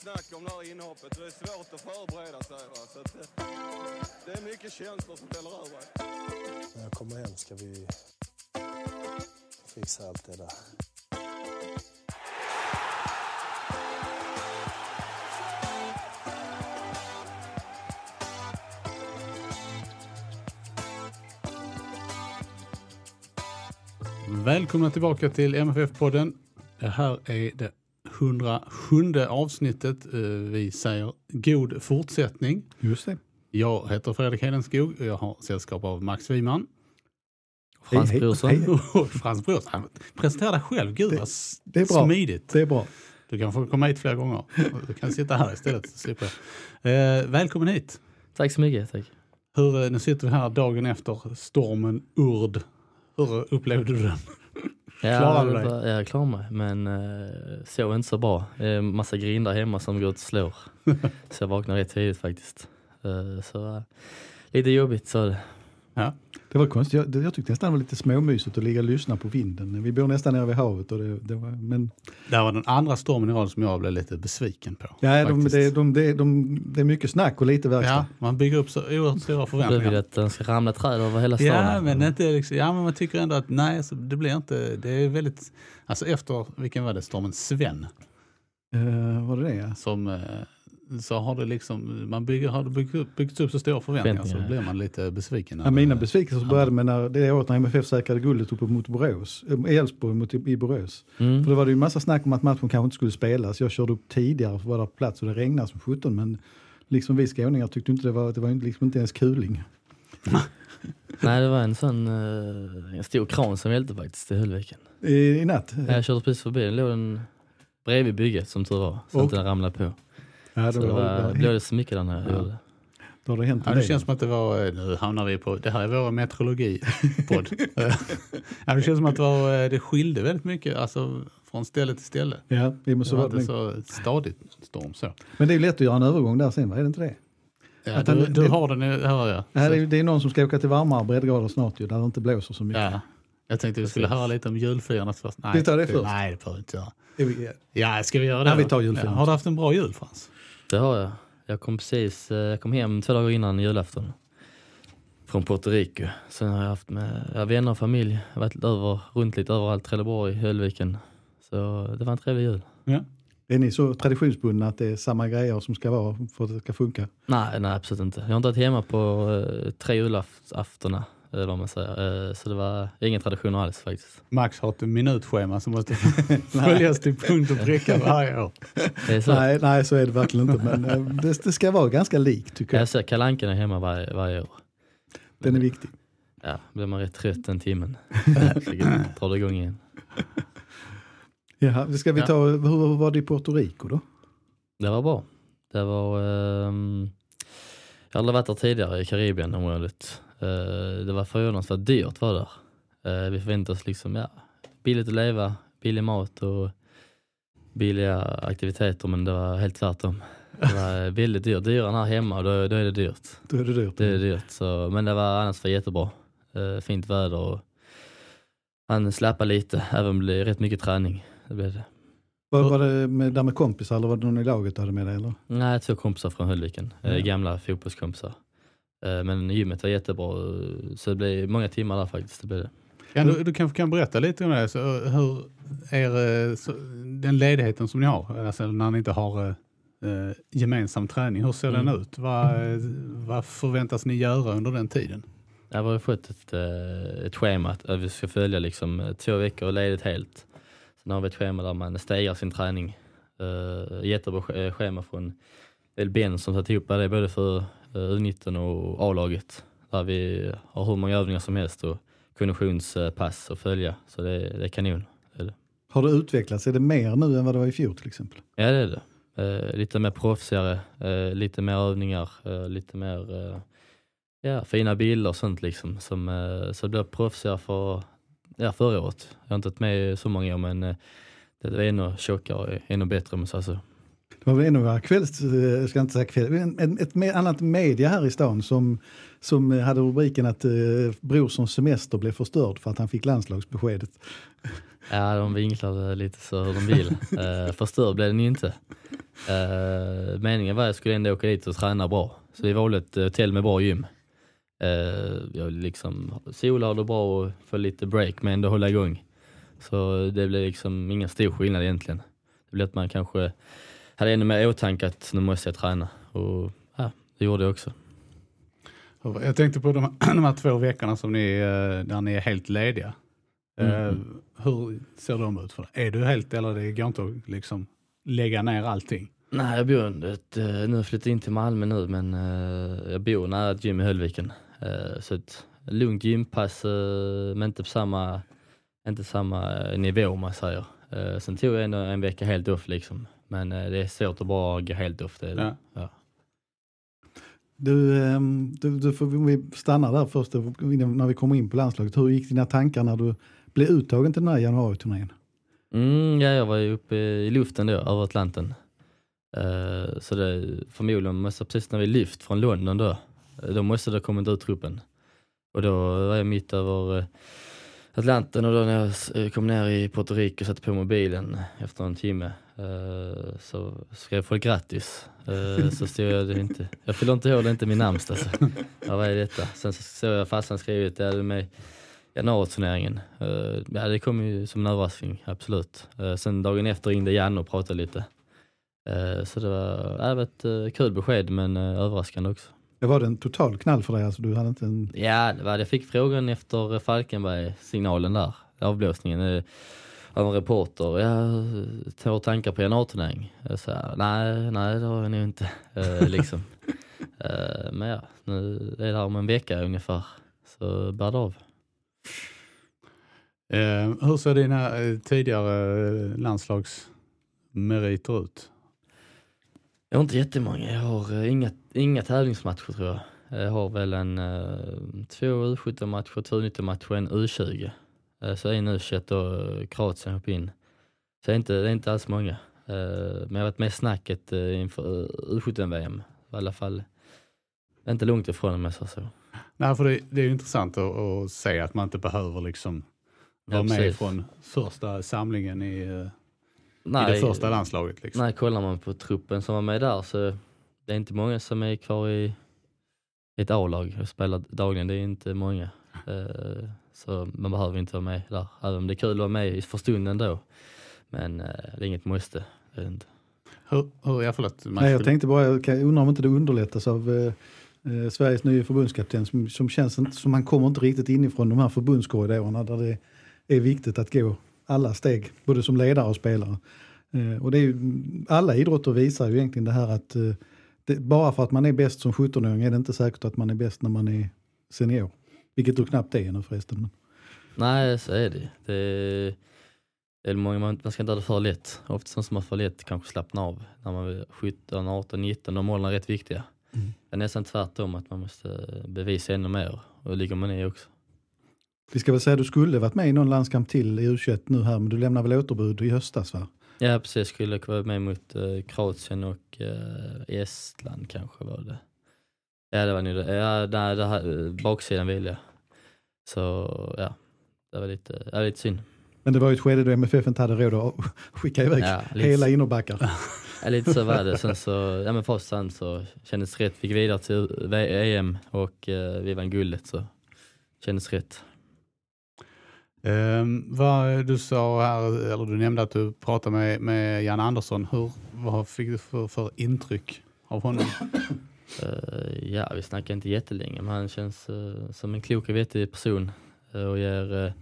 Snack om det här inhoppet. Det är svårt att förbereda sig. Va? Så att, eh, det är mycket känslor som väller över. När jag kommer hem ska vi fixa allt det där. Välkomna tillbaka till MFF-podden. Det här är det 107 avsnittet. Eh, Vi säger god fortsättning. Just det. Jag heter Fredrik Hedenskog och jag har sällskap av Max Wiman Frans Brorsson. Frans Brorsson. Presentera dig själv, gud vad det är bra. smidigt. Det är bra. Du kan få komma hit flera gånger. Du kan sitta här istället. så slipper jag. Eh, välkommen hit. Tack så mycket. Tack. Hur, eh, nu sitter vi här dagen efter stormen Urd. Hur upplevde du den? Ja, du dig? var- Jag klarar mig, men uh, så inte så bra. Det är en massa grindar hemma som går ut och slår. så jag vaknade rätt tidigt faktiskt. Eh, så uh, lite jobbigt så det. Ja. Det var konstigt. Jag, det- jag tyckte nästan det var lite småmysigt att ligga och lyssna på vinden. Vi bor nästan nere vid havet. Och det, det var, men Det var den andra stormen i rad som jag blev lite besviken på. ja, de, det, de, det, de, det är mycket snack och lite verkstad. Ja, man bygger upp så oerhört stora Du vill förväntningar. att den ska ramla träd över hela stan. Ja men, inte liksom, ja, men man tycker ändå att nej, så det blir inte, det är väldigt, alltså efter, vilken var det, stormen Sven, Uh, var det det? ja? som, eh, så har det liksom, man bygger, har det byggt upp, byggt upp så stora förväntningar så blir man lite besviken. när Ja, mina besvikelser började med när, det året när MFF säkrade guldet uppe mot Borås. äh, Elfsborg mot, i Borås. Mm. För då var det ju massa snack om att matchen kanske inte skulle spelas. Jag körde upp tidigare för att vara där på plats och det regnade som 17 men liksom vi skåningar tyckte inte det var, det var liksom inte ens kuling. Nej, det var en sån uh, en stor kran som välte faktiskt i Höllviken. I, i natt. Jag körde precis förbi, den låg den bredvid bygget som tur var. Så Och- inte den ramlade på. Ja, Så det det var, var, det blev så mycket den här Ja. gjorde. då har det hänt Ja, det känns som att det var, eh, nu hamnar vi på, det här är vår meteorologi-podd. Ja, det känns som att det, var, eh, det skilde väldigt mycket, alltså från ställe till ställe. Ja, Det måste var vara inte så stadigt storm så. Men det är ju lätt att göra en övergång där sen, va? är det inte det? Ja, du, den- du det- har den, hör jag. Det, här Så- är, det är någon som ska åka till varmare breddgrader snart ju, där det inte blåser så mycket. Ja, jag tänkte vi skulle höra lite om julfirandet först. Nej, Vi tar det först. Nej, det behöver vi inte göra. Ja, ska vi göra det? Ja, vi tar julfirandet. Ja, har du haft en bra jul Frans? Det har jag. Jag kom precis, eh, jag kom hem två dagar innan julafton. Från Puerto Rico. Sen har jag haft med ja, vänner och familj. Jag har varit över, runt lite överallt, Trelleborg, Höllviken. Så det var en trevlig jul. Ja. Är ni så traditionsbundna att det är samma grejer som ska vara för att det ska funka? Nej, nej absolut inte. Jag har inte varit hemma på eh, tre julaftonar. Eller vad man säger. Eh, så det var ingen tradition alls faktiskt. Max har ett minutschema som måste följas till punkt och pricka varje år. Så. Nej, nej, så är det verkligen inte. Men eh, det, det ska vara ganska likt tycker jag. Jag ser Kalle är hemma varje, varje år. Den är viktig. Ja, blir man rätt trött den timmen. Drar det igång igen. Jaha, ska vi Ja. ta, hur var det i Puerto Rico då? Det var bra. Det var... ehm, jag har aldrig varit där tidigare i Karibienområdet. Uh, det var förvånansvärt dyrt var där. Eh, vi förväntade oss liksom, ja, billigt att leva, billig mat och billiga aktiviteter men det var helt tvärtom. Det var väldigt dyrt, dyrare än här hemma och då, då är det dyrt. Då är det dyrt. Det är dyrt. Så, men det var annars var jättebra. Eh, fint väder och han slappade lite, även om det blev rätt mycket träning. Det blev det. Var, var det med, där med kompisar eller var det någon i laget du hade med dig? Eller? Nej, två kompisar från Höllviken. Eh, Ja. Gamla fotbollskompisar. Eh, men gymmet var jättebra, eh, så det blev många timmar där faktiskt. Det blev det. Kan du, du kanske kan berätta lite om det, så, hur är eh, så, den ledigheten som ni har, alltså när ni inte har eh, eh, gemensam träning, hur ser Mm. den ut? Vad, eh, vad förväntas ni göra under den tiden? Jag har fått ett, eh, ett schema att vi ska följa liksom eh, två veckor ledigt helt. Sen har vi ett schema där man stegar sin träning. Uh, jättebra sch- eh, schema från El Ben som satt ihop det både för eh, U19 och A-laget. Där vi har hur många övningar som helst och konditionspass att följa. Så det, det är kanon. Har det utvecklats? Är det mer nu än vad det var i fjol till exempel? Ja det är det. Eh, lite mer proffsigare, eh, lite mer övningar, eh, lite mer eh, ja, fina bilder och sånt liksom. Som, eh, så det blev proffsigare för, ja, förra året. Jag har inte varit med så många år men eh, det var ännu tjockare, ännu bättre om man säger så. Det var väl en av våra kvälls, eh, jag ska inte säga kväll, en- ett me- annat media här i stan som, som eh, hade rubriken att eh, Brorssons semester blev förstörd för att han fick landslagsbeskedet. Ja, de vinklade lite så hur de vill. Uh, förstörd blev den ju inte. Eh, meningen var att jag skulle ändå åka dit och träna bra. Så vi valde ett hotell med bra gym. Uh, jag liksom sola och det bra och få lite break men ändå hålla igång. Så det blev liksom ingen stor skillnad egentligen. Det blev att man kanske hade ännu mer i åtanke att nu måste jag träna. Och ja, det gjorde jag också. Jag tänkte på de, här- de här två veckorna som ni, eh, där ni är helt lediga. Mm. Hur ser de ut? för dig? Är du helt eller det går inte att liksom lägga ner allting? Nej, jag bor ett, eh, nu flyttat in till Malmö nu men jag bor nära ett gym i Höllviken. Så ett lugnt gympass men inte på samma, inte samma nivå om man säger. Sen tog jag ändå en vecka helt off liksom. Men eh, det är svårt att bara gå helt off. Det. Ja. Ja. Du, ehm, du, du får, vi stannar där först eh, när vi kommer in på landslaget. Hur gick dina tankar när du blev uttagen till den här januariturnén? Mm, ja, jag var ju uppe i luften då, över Atlanten. Eh, så det förmodligen måste, precis när vi lyft från London då, då måste det ha kommit ut truppen. Och då var jag mitt över Atlanten och då när jag eh, kom ner i Puerto Rico och satte på mobilen eh, efter en timme eh, så skrev folk grattis. Eh, så stod jag det inte, jag fyller inte ihåg det, är inte min namnsdag. Så. Ja, vad är detta? Sen så såg jag farsan skrivit, det hade med januariturneringen. Uh, ja, det kom ju som en överraskning, absolut. Uh, sen dagen efter ringde Janne och pratade lite. Så det var, ja, det var ett kul besked men uh, överraskande också. Det var det en total knall för dig? Alltså, du hade inte en... Ja, det var, jag fick frågan efter Falkenberg-signalen där, avblåsningen. Uh, av en reporter, jag tar tankar på januariturnering. Jag sa, nej, nej det har jag nog inte. Eh, liksom. Eh, men ja, nu är det här om en vecka ungefär. Så bär det av. Eh, hur ser dina eh, tidigare eh, landslagsmeriter ut? Jag har inte jättemånga. Jag har eh, inga, inga tävlingsmatcher tror jag. Jag har väl en uh, två U17-matcher, två U19-matcher och en U20. Uh, så en U21 och Kroatien hoppade in. Så det är inte, det är inte alls många. Men jag har varit med i snacket inför uh, U17-VM. I alla fall inte långt ifrån om jag säger så. Nej, för det, det är intressant att, att se att man inte behöver liksom vara Ja, med från första samlingen i, eh, i Nej, det första landslaget. Liksom. Nej, kollar man på truppen som var med där så det är inte många som är kvar i ett A-lag och spelar dagligen. Det är inte många. Eh, Så man behöver inte vara med där. Även om det är kul att vara med i- för stunden då. Men eh, det är inget måste. Det inte. Hur, hur, ja, förlåt, Nej, jag tänkte bara, jag undrar om inte det underlättas av eh, eh, Sveriges nya förbundskapten som, som känns inte, som han kommer inte riktigt inifrån de här förbundskorridorerna där det är viktigt att gå alla steg, både som ledare och spelare. Eh, och det är ju, alla idrotter visar ju egentligen det här att eh, det, bara för att man är bäst som 17-åring är det inte säkert att man är bäst när man är senior. Vilket du knappt är nu förresten. Nej, så är det. det är, det är många, man, man ska inte ha det för lätt. Ofta som man för lätt kanske slappnar av när man är 17, 18, 19. De målen är rätt viktiga. Mm. Det är nästan tvärtom att man måste bevisa ännu mer. Och det ligger man i också. Vi ska väl säga att du skulle varit med i någon landskamp till i U21 nu här, men du lämnar väl återbud i höstas va? Ja precis, skulle vara med mot eh, Kroatien och eh, Estland kanske var det. Ja det var nu det. Ja, nej, det här, eh, baksidan vill jag. Så ja, det var lite, ja, lite synd. Men det var ju ett skede då MFF inte hade råd att skicka iväg Ja, lite, hela innerbackar. ja, lite så var det. Sen så, ja men först sen så kändes det rätt. Fick vidare till EM och eh, vi vann guldet så kändes rätt. Um, vad du sa här, eller du nämnde att du pratade med, med Jan Andersson. Hur, vad fick du för, för intryck av honom? Uh, ja, vi snackade inte jättelänge, men han känns uh, som en klok och vettig person uh, och ger, uh,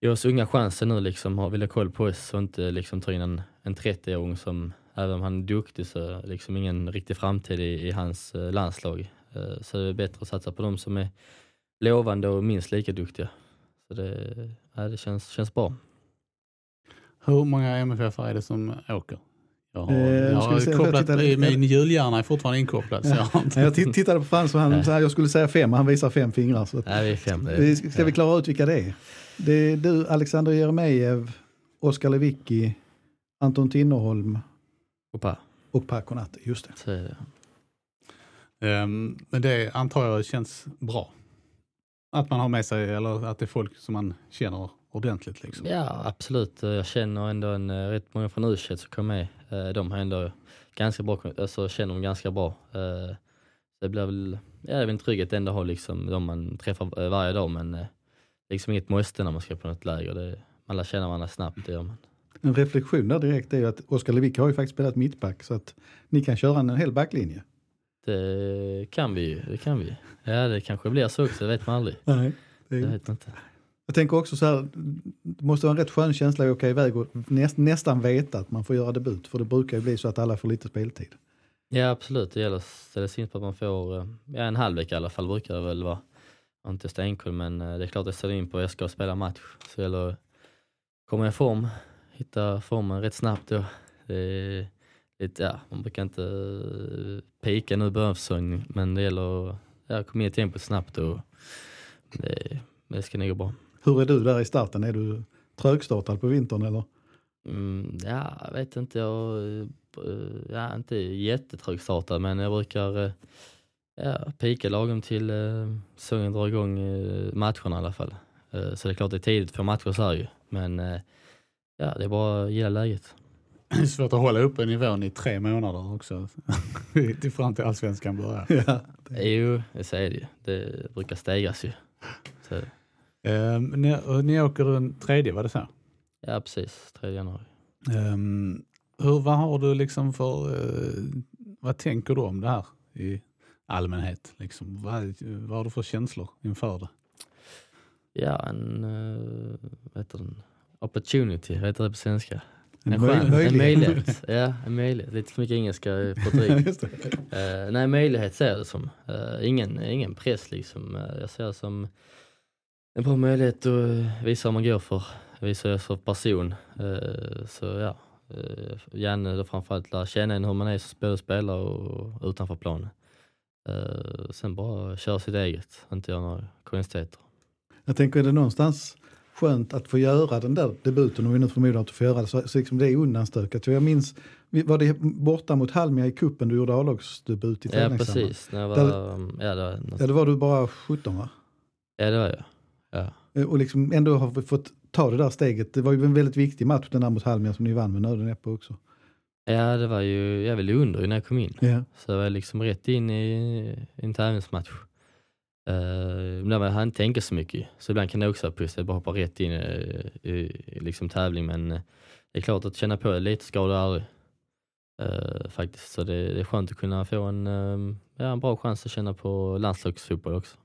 ger oss unga chansen nu liksom, har vill ha koll på oss och inte liksom ta in en, en 30-åring som, även om han är duktig, så liksom ingen riktig framtid i, i hans landslag. Så det är bättre att satsa på de som är lovande och minst lika duktiga. Så det, ja, det känns, känns bra. Hur många MFF är det som åker? Jag har, Eh, jag ska har jag kopplat, titta lite? min julhjärna är fortfarande inkopplad. Så jag Jag titt- tittade på Frans och han sa att jag skulle säga fem, han visar fem fingrar. Så Nej, vi är fem. det är- vi, ska vi klara ut vilka det är? Det är du, Alexander Jeremejeff, Oskar Lewicki, Anton Tinnerholm och Per Konate. Just det. så det. Ehm, men det antar jag känns bra. Att man har med sig, eller att det är folk som man känner ordentligt. Liksom. Ja, absolut. Jag känner ändå en, eh, rätt många från u som kom med. Eh, De har ändå ganska bra, alltså känner dem ganska bra. Eh, Det blir väl, ja, det är väl en trygghet ändå att ha liksom de man träffar varje dag, men liksom inget måste när man ska på något läger. Det, man lär känna varandra snabbt, det gör man. En reflektion där direkt är ju att Oskar Lewicki har ju faktiskt spelat mittback så att ni kan köra en hel backlinje. Det kan vi ju, det kan vi. Ja, det kanske blir så också, det vet man aldrig. Nej. Det vet man inte. Jag tänker också så här, det måste vara en rätt skön känsla att åka iväg och näst, nästan veta att man får göra debut. För det brukar ju bli så att alla får lite speltid. Ja absolut, det gäller att ställa sig in på att man får eh, ja, en halvlek i alla fall brukar det väl vara. Jag har Inte stenkoll men eh, det är klart jag ställer in på att jag ska spela match. Så det gäller att komma i form, hitta formen rätt snabbt då. Det är lite, ja, man brukar inte eh, pika nu i början av säsongen men det gäller att ja, komma in i tempot snabbt och det, det ska nog gå bra. Hur är du där i starten? Är du trögstartad på vintern eller? Mm, ja, jag vet inte. Jag eh, ja, inte jättetrögstartad men jag brukar eh, ja, pika lagom till eh, säsongen drar igång eh, matcherna i alla fall. Eh, så det är klart det är tidigt för matcher så här ju. Men eh, ja, det är bara att gilla läget. Är svårt att hålla uppe nivån i tre månader också. till fram till allsvenskan börjar. Ja. Jo, det säger det ju. Det brukar stegas ju. Så, Ehm, ni, ni åker den tredje, var det så? ja, precis. 3 januari. Ehm, hur, vad har du liksom för, eh, vad tänker du om det här i allmänhet? Liksom? Vad, vad har du för känslor inför det? Ja, en, uh, vad heter den? Opportunity, vad heter det på svenska? En En, chans, en möjlighet. möjlighet. Ja, en möjlighet. Lite för mycket engelska på det. Uh, nej, möjlighet ser jag det som. Eh, ingen, ingen press liksom. Eh, jag ser det som en bra möjlighet att uh, visa vad man går för. Visa är för person. Eh, så ja, uh, gärna då framförallt lära känna en hur man är som spelare, spelare och utanför planen. Eh, sen bara köra sitt eget, inte göra några konstigheter. Jag tänker, är det någonstans skönt att få göra den där debuten, om vi nu förmodar att du får göra det, så, så liksom det är undanstökat. Jag minns, var det borta mot Halmia i kuppen du gjorde A-lagsdebut i Ja precis, när jag var, Där- ja, det var, Ja, då var du bara 17 va? ja, det var jag. Ja. Eh, Och liksom ändå har fått ta det där steget. Det var ju en väldigt viktig match den där mot Halmia som ni vann med nöden på också. ja, det var ju, jag var under när jag kom in. Ja. Så jag var liksom rätt in i, i en tävlingsmatch. Uh, jag hann inte tänka så mycket. Så ibland kan det också vara jag bara hoppar rätt in i, i, i liksom tävling. Men eh, det är klart att känna på det lite skadar aldrig. Eh, faktiskt. Så det, det är skönt att kunna få en, eh, ja, en bra chans att känna på landslagsfotboll också.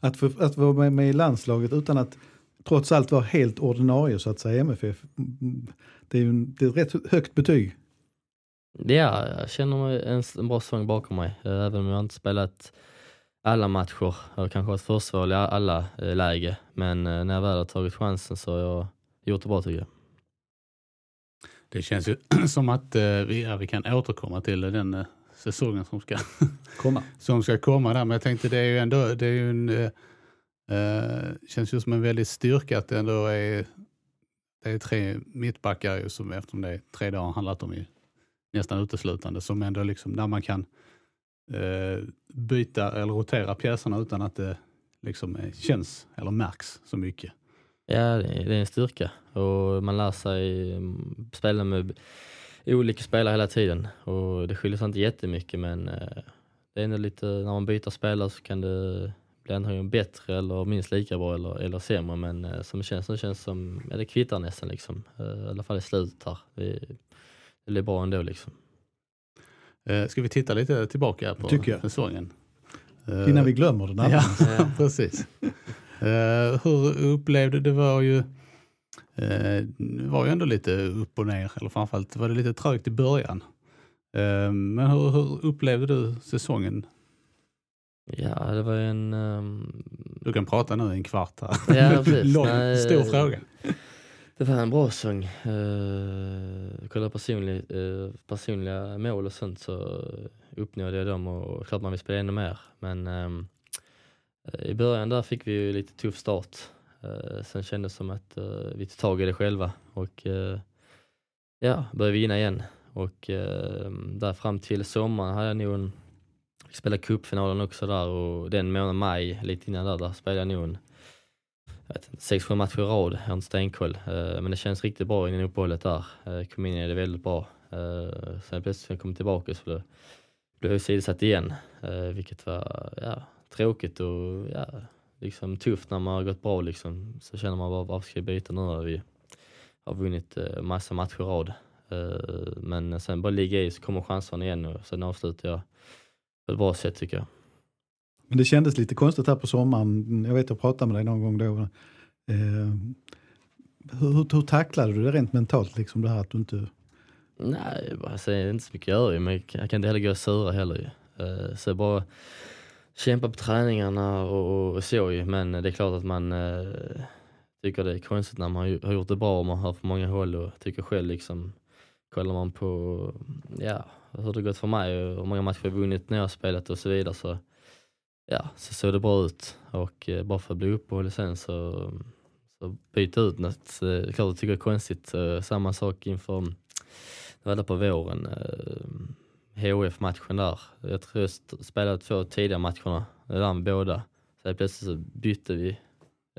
Att, få, att vara med, med i landslaget utan att trots allt vara helt ordinarie så att säga MFF. mm, Det är ju en, det är ett rätt högt betyg. Är, jag känner mig en, en bra säsong bakom mig. Eh, Även om jag inte spelat alla matcher. Jag har kanske varit försvarsval i alla eh, läge. Men eh, när jag väl har tagit chansen så har jag gjort det bra tycker jag. Det känns ju som att eh, vi, ja, vi kan återkomma till den säsongen som ska, Komma. som ska komma där. Men jag tänkte det är ju ändå, det är ju en, eh, känns ju som en väldig styrka att det ändå är, det är tre mittbackar ju som eftersom det är tre dagar handlat om ju nästan uteslutande som ändå liksom där man kan Eh, byta eller rotera pjäserna utan att det liksom eh, känns eller märks så mycket. Ja, det är en styrka och man lär sig mm, spela med olika spelare hela tiden och det skiljer sig inte jättemycket men eh, det är ändå lite, när man byter spelare så kan det bli antingen bättre eller minst lika bra eller, eller sämre men som det känns nu känns det som, ja det kvittar nästan liksom, i alla fall i slutet här. Det, det blir bra ändå liksom. Eh, ska vi titta lite tillbaka på säsongen? Eh, Innan vi glömmer den. Ja, precis. Eh, hur upplevde det var ju det var ju ändå lite upp och ner, eller framförallt var det lite trögt i början. Men hur, hur upplevde du säsongen? Ja, det var ju en... ehm, Du kan prata nu i en kvart här. Ja, precis. Lång, Nej, stor fråga. Det var en bra sång. Eh, uh, kolla personlig, uh, personliga mål och sånt så uppnådde jag dem och klart man vill spela ännu mer. Men um, i början där fick vi ju lite tuff start. Uh, sen kändes det som att uh, vi tog tag i det själva och uh, ja, började vinna igen. Och ehm, där fram till sommaren hade jag nog en, spelade cupfinalen också där och den månaden maj, lite innan där, där spelade jag nog en sex, sju matcher i rad. Jag har inte stenkoll. Eh, men det känns riktigt bra innan uppehållet där. Eh, kom in i det väldigt bra. Eh, sen plötsligt när jag kom tillbaka så blev jag sidosatt igen, vilket var ja, tråkigt och ja, liksom tufft när man har gått bra liksom. Så känner man bara, varför ska jag byta nu när vi har vunnit eh, massa matcher i rad. Men sen bara ligga i så kommer chanserna igen och sen avslutar jag på ett bra sätt tycker jag. Men det kändes lite konstigt här på sommaren. Jag vet jag pratade med dig någon gång då. Eh, hur, hur, hur tacklade du det rent mentalt, liksom det här att du inte... Nej, alltså, det är inte så mycket att göra men jag kan inte heller gå och sura heller. Eh, så bara kämpa på träningarna och, och så ju. Men det är klart att man eh, tycker det är konstigt när man har gjort det bra och man hör från många håll och tycker själv liksom kollar man på ja, hur det gått för mig och hur många matcher jag vunnit när jag spelat och så vidare så ja, så såg det bra ut och eh, bara för att bli uppehållig sen så, så byta ut något. Det är klart jag tycker det är konstigt. Eh, samma sak inför, det var där på våren. Eh, HF-matchen där. Jag tror jag spelade två tidiga matcherna, jag vann båda. Så plötsligt så bytte vi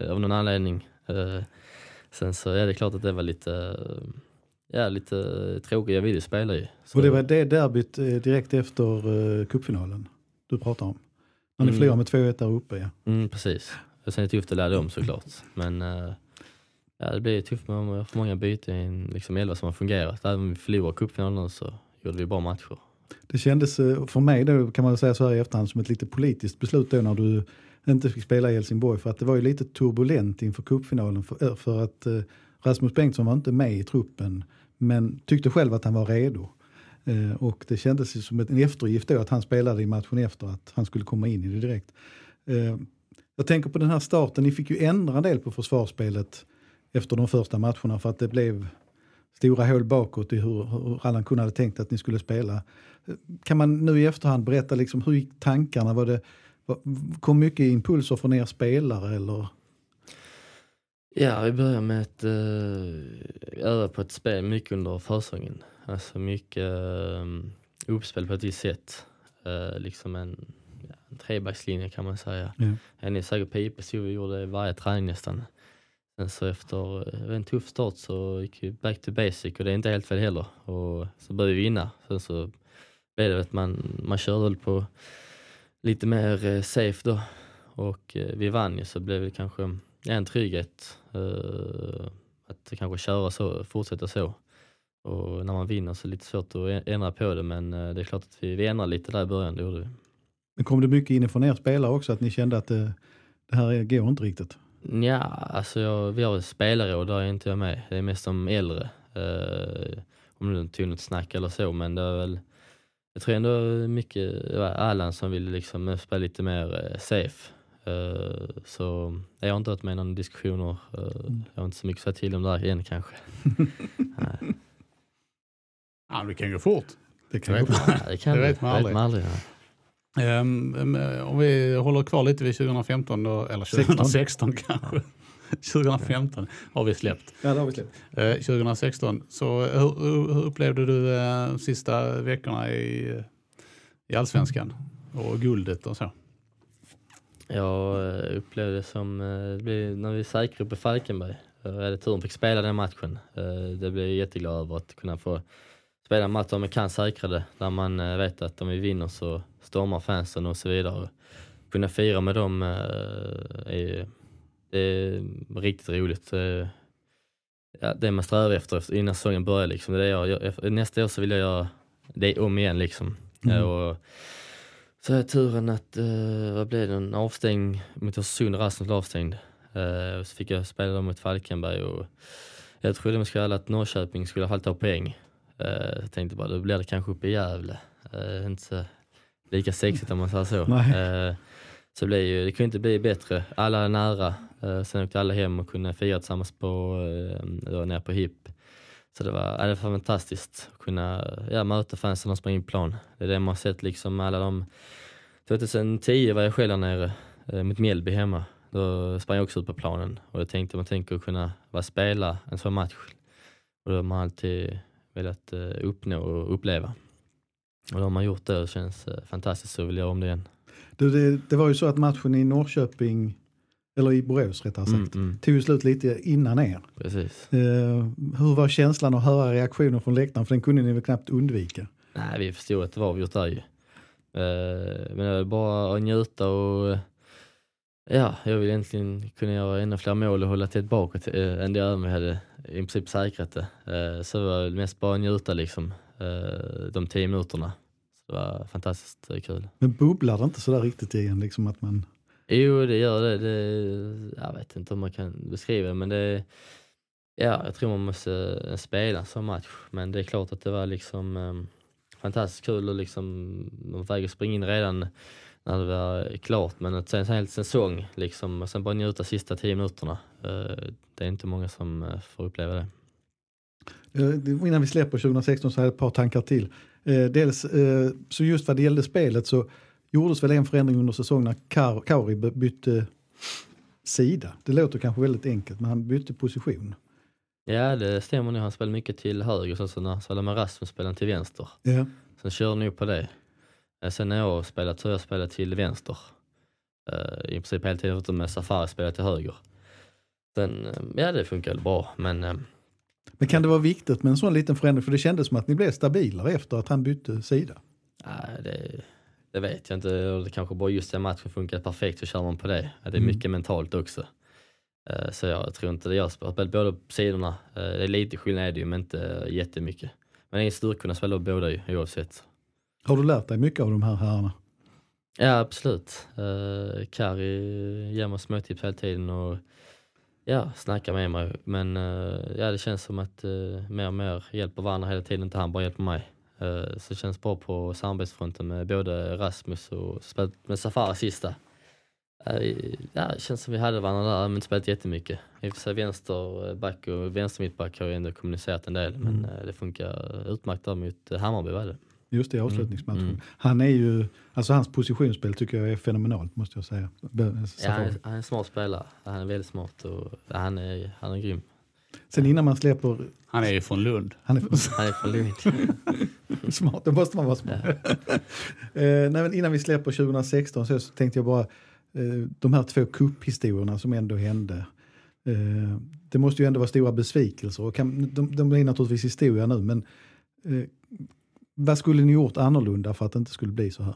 eh, av någon anledning. Eh, sen så är det klart att det var lite, ja, lite tråkigt, jag ville spela ju. Så. Och det var det derbyt eh, direkt efter uh, cupfinalen du pratar om? När ni mm. förlorade med 2-1 där uppe ja. Mm, precis. Och sen är det tufft att ladda om såklart. Men uh, ja, det blir tufft med för många byten i en liksom, elva som har fungerat. Även om vi förlorade cupfinalen så gjorde vi bra matcher. Det kändes eh, för mig då kan man säga så här i efterhand som ett lite politiskt beslut då när du inte fick spela i Helsingborg för att det var ju lite turbulent inför cupfinalen för, eh, för att Rasmus Bengtsson var inte med i truppen men tyckte själv att han var redo. Eh, och det kändes som en eftergift då att han spelade i matchen efter att han skulle komma in i det direkt. Eh, jag tänker på den här starten, ni fick ju ändra en del på försvarsspelet efter de första matcherna för att det blev stora hål bakåt i hur, hur Allan Kuhn hade tänkt att ni skulle spela. Eh, kan man nu i efterhand berätta liksom, hur gick tankarna? Var det, kom mycket impulser från er spelare eller? Ja, vi började med att uh, öva på ett spel mycket under försäsongen. Alltså mycket uh, uppspel på ett visst sätt. Uh, liksom en, ja, en trebackslinje kan man säga. Ja. En är säkert pipa så vi gjorde varje träning nästan. Sen så efter en tuff start så gick vi back to basic och det är inte helt fel heller. Och så började vi vinna. Sen så blev det att man, man körde väl på lite mer safe då. Och vi vann ju så blev det kanske en trygghet uh, att kanske köra så, fortsätta så. Och när man vinner så är det lite svårt att ändra på det men det är klart att vi, vi ändrade lite där i början, det gjorde vi. Men kom det mycket inifrån er spelare också att ni kände att det, det här går inte riktigt? Ja, alltså jag, vi har spelarråd, där är inte jag med. Det är mest de äldre. Uh, om du tog något snack eller så, men det är väl jag tror ändå mycket det var Allan som ville liksom spela lite mer safe. Uh, så jag har inte varit med i några diskussioner. Uh, jag har inte så mycket att säga till om där än kanske. ja, det kan gå fort. Det kan gå fort. Ja, det, kan det vet man aldrig. Vet man aldrig ja. Um, om vi håller kvar lite vid 2015, då, eller 2016 kanske. 2015 har vi släppt. Ja, det har vi släppt. Uh, 2016, så hur, hur upplevde du de uh, sista veckorna i, i allsvenskan och guldet och så? Jag eh, upplevde det som, eh, det när vi säkrade uppe i Falkenberg, jag hade turen fick spela den matchen. Det blev jag jätteglad över att kunna få spela en match där man kan säkra det, där man vet att om vi vinner så stormar fansen och så vidare. Kunna fira med dem eh, är, det är riktigt roligt. Ja, det man strävar efter innan säsongen börjar. Liksom. Det är jag, nästa år så vill jag göra det om igen. Liksom. Mm. Och, så jag turen att, uh, vad blev det, en avstängning mot Östersund, Rasmus blev avstängd. Uh, så fick jag spela mot Falkenberg och jag trodde med skall att Norrköping skulle i alla fall ta poäng. Uh, jag tänkte bara, då blir det kanske uppe i Gävle. Uh, inte så lika sexigt om man säger så. Uh, så det, ju, det kunde inte bli bättre. Alla är nära. Eh, sen åkte alla hem och kunde fira tillsammans på, eh, då, nere på HIP. Så det var, ja, det var fantastiskt att kunna ja, möta fansen och springa in plan. Det är det man har sett liksom alla de 2010 var jag själv där nere eh, mot Mjällby hemma. Då sprang jag också ut på planen och jag tänkte man tänker kunna vara spela en sån match. Och det har man alltid velat eh, uppnå och uppleva. Och då har man gjort det och det känns eh, fantastiskt så vill göra om det igen. Du, det, det var ju så att matchen i Norrköping, eller i Borås rättare sagt, Mm, mm, tog ju slut lite innan er. precis. Eh, hur var känslan att höra reaktioner från läktaren? För den kunde ni väl knappt undvika? Nej, vi förstod att det var avgjort där ju. Eh, Men det var bara att njuta och ja, jag vill egentligen kunna göra ännu fler mål och hålla till bakåt eh, än det jag hade i princip säkrat det. Eh, Så det var mest bara att njuta liksom, eh, de tio minuterna. Så det var fantastiskt eh, kul. Men bubblar det inte sådär riktigt igen? Liksom att man... Jo, det gör det. det. Jag vet inte om man kan beskriva det, men det... Ja, jag tror man måste eh, spela en sån match, men det är klart att det var liksom um, fantastiskt kul och liksom, man var väg att springa in redan när det var klart, men att sen en hel säsong liksom, och sen bara njuta sista tio minuterna. eh, det är inte många som eh, får uppleva det. Eh, innan vi släpper 2016 så har jag ett par tankar till. Eh, dels, eh, så just vad det gällde spelet så gjordes väl en förändring under säsongen när Kar- Kauri by- bytte sida. Det låter kanske väldigt enkelt men han bytte position. Ja, det stämmer nog. Han spelade mycket till höger, så så när spelade med Rasmus spelade till vänster. Ja. Sen körde ni på det. Eh, Sen när jag spelat så har jag spelat till vänster. Eh, I princip hela tiden utom med Safari spelat till höger. Sen, eh, ja det funkar bra men Men kan det vara viktigt med en sån liten förändring? För det kändes som att ni blev stabilare efter att han bytte sida. nej, det, det vet jag inte. Det kanske bara just den matchen funkar perfekt så kör man på det. Det är Mm. mycket mentalt också. Eh, Så jag tror inte det. Jag har spelat båda sidorna. Eh, Det är lite skillnad är det ju men inte jättemycket. Men det är en styrka att spela båda ju oavsett. Har du lärt dig mycket av de här herrarna? Ja absolut. Uh, Kari ger mig småtips hela tiden och ja, snackar med mig. Men ja, det känns som att uh, mer och mer hjälper varandra hela tiden, inte han bara hjälper mig. Eh, så det känns bra på samarbetsfronten med både Rasmus och spelat med Safari sista. Eh, ja, det känns som vi hade varandra där, men inte spelat jättemycket. I och för sig vänsterback och vänstermittback har jag ändå kommunicerat en del, men eh, det funkar utmärkt där mot eh, Hammarby var det. Just det, i avslutningsmatchen. Mm. Han är ju, alltså hans positionsspel tycker jag är fenomenalt måste jag säga. Ja, han, är, han är en smart spelare. Han är väldigt smart och han, är, han är grym. Sen innan man släpper, Han är ju från Lund. han är Han är från Lund. smart, då måste man vara smart. eh, nej, innan vi släpper 2016 så, så tänkte jag bara, eh, de här två kupphistorierna som ändå hände. Eh, det måste ju ändå vara stora besvikelser och kan, de, de är naturligtvis historia nu men eh, vad skulle ni gjort annorlunda för att det inte skulle bli så här?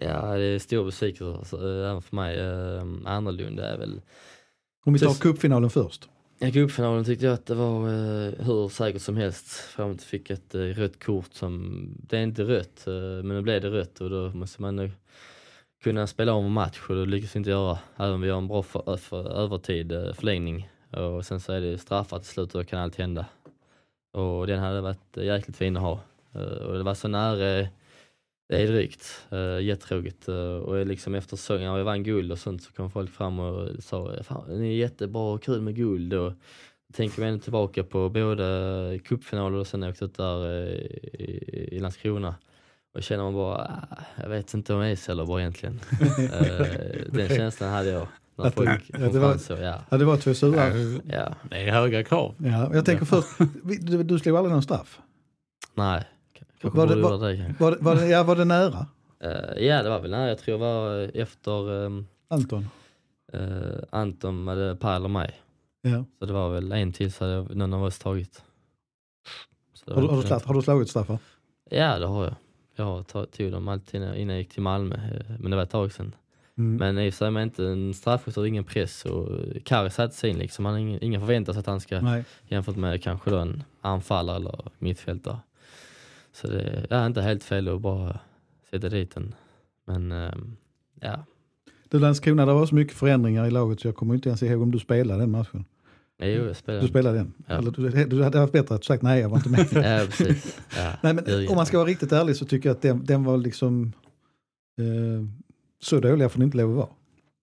Ja, det är stor besvikelse alltså, även för mig. Eh, Annorlunda är väl... Om vi tar cupfinalen först. I cupfinalen tyckte jag att det var eh, hur säkert som helst fram till fick ett eh, rött kort som, det är inte rött, eh, men nu blev det rött och då måste man nu kunna spela om en match och det lyckas vi inte göra. Även om vi har en bra för, eh, för, övertid, eh, förlängning. Och sen så är det straffar till slut och då kan allt hända. Och den hade varit eh, jäkligt fin att ha. Eh, och det var så nära, eh, det är drygt, uh, jättetråkigt. Uh, och liksom efter säsongen, när vi vann guld och sånt så kom folk fram och sa Fan, ni är jättebra och kul med guld. Och tänker man ändå tillbaka på både cupfinaler och sen åkte ut där eh, i, i Landskrona. Och känner man bara, ah, jag vet inte om jag är bra egentligen. Eh, den känslan hade jag. När Att det- folk att det var- fram så, ja. Ja, det var två sura. ja. Det är höga krav. Ja, jag tänker först, du, du slog aldrig någon straff? Nej, kanske Var det- var- det kanske. Var, det- var, det, ja, var det nära? Eh, ja, det var väl nära. Jag tror det var efter um, Anton? uh, Anton hade Per eller mig. Ja. Så det var väl en till så hade någon av oss tagit. Har, du, har, du slagit, har du slagit straffar? Ja, det har jag. Jag har tog dem alltid innan jag gick till Malmö, eh, men det var ett tag sedan. Mm. Men i och för sig inte en straffskytt och ingen press och Kari satte sig in liksom. Han har ingen, ingen förväntar sig att han ska Nej. jämfört med kanske då en anfallare eller mittfältare. Så det är inte helt fel att bara sätta dit den. Men ehm, ja, Du Landskrona, det var så mycket förändringar i laget så jag kommer inte ens ihåg om du spelade den matchen. jo, jag spelar. Du spelade den? Ja. Eller, du, du hade haft bättre att sagt nej, jag var inte med. Ja, precis. Ja, nej, men om man ska vara riktigt ärlig så tycker jag att den, den var liksom eh, så dåliga får den inte lov att vara.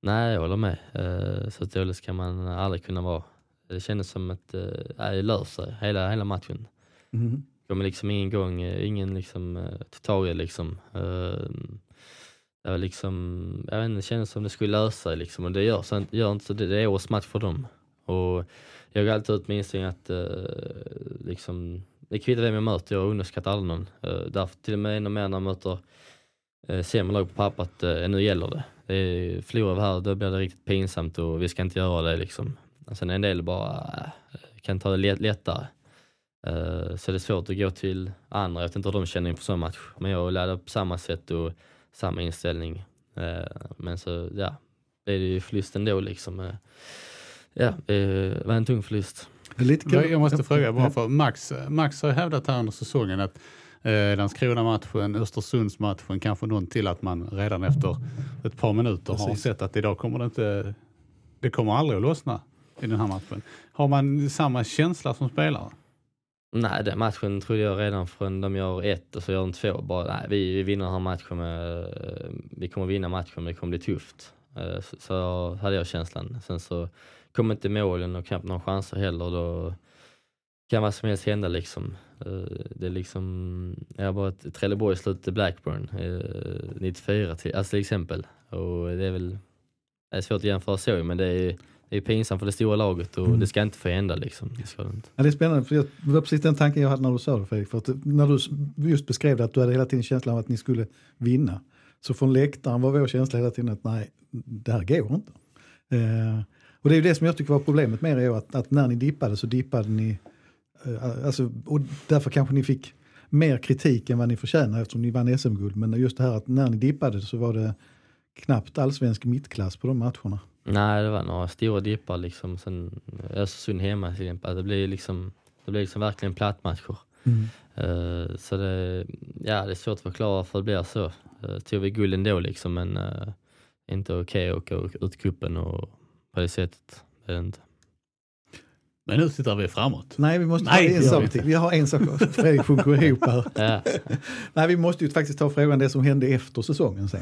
Nej, jag håller med. Eh, så dåligt ska man aldrig kunna vara. Det kändes som att eh, det löser sig hela, hela matchen. Mhm kommer liksom ingen gång, eh, ingen liksom eh, tutorial liksom. Eh, det var liksom, jag vet inte, det kändes som det skulle lösa sig liksom och det gör, så, gör inte så. Det, det är årets match för dem. Och jag går alltid ut med inställningen att eh, liksom, det kvittar vem jag möter, jag underskattar aldrig någon. Eh, därför till och med ännu mer när jag möter eh, sämre lag på pappret. eh, nu gäller det. det är, förlorar vi här då blir det riktigt pinsamt och vi ska inte göra det liksom. Sen alltså, en del bara eh, kan ta det lättare. Eh, så det är svårt att gå till andra, jag vet inte hur de känner inför sån match. Men jag laddar på samma sätt och samma inställning. Eh, men så ja, det är ju förlust ändå liksom. Eh, Ja, det var en tung förlust. Lite Jag måste fråga bara för Max, Max har hävdat här under säsongen att eh, Landskrona-matchen, Östersundsmatchen, kanske någon till att man redan efter ett par minuter har Precis. sett att idag kommer det inte, det kommer aldrig att lossna i den här matchen. Har man samma känsla som spelare? Nej, den matchen trodde jag redan från de gör ett och så gör de två. Bara, nej, vi, vi vinner den här matchen. Med, eh, vi kommer vinna matchen, men det kommer bli tufft. Eh, så, så hade jag känslan. Sen så kom inte målen och knappt några chanser heller. Då kan vad som helst hända liksom. Eh, det är liksom, jag har bara ett Trelleborg slut till Blackburn 94 till, alltså till exempel. Och det är väl, det är svårt att jämföra så men det är, det är pinsamt för det stora laget och Mm. det ska inte få hända liksom. Det ska inte. Ja, det är spännande, för jag, det var precis den tanken jag hade när du sa det Fredrik. För att när du just beskrev det, att du hade hela tiden känslan av att ni skulle vinna. Så från läktaren var vår känsla hela tiden att nej, det här går inte. Eh, och det är ju det som jag tycker var problemet med er att, att när ni dippade så dippade ni, eh, alltså, och därför kanske ni fick mer kritik än vad ni förtjänar eftersom ni vann SM-guld. Men just det här att när ni dippade så var det knappt allsvensk mittklass på de matcherna. Nej, det var några stora dippar liksom. Sen Östersund hemma till exempel. Det blir liksom, det blir liksom verkligen plattmatcher. Eh, så det, ja, det är svårt att förklara varför det blir så. Uh, tog vi guld ändå liksom, men uh, inte okej att åka ut kuppen och på det sättet. Det är inte. Men nu tittar vi framåt. Nej, vi måste Nej, ta en sak vi till. Vi har en sak, Fredrik sjunker ihop här. Ja, Nej, vi måste ju faktiskt ta frågan det som hände efter säsongen sen.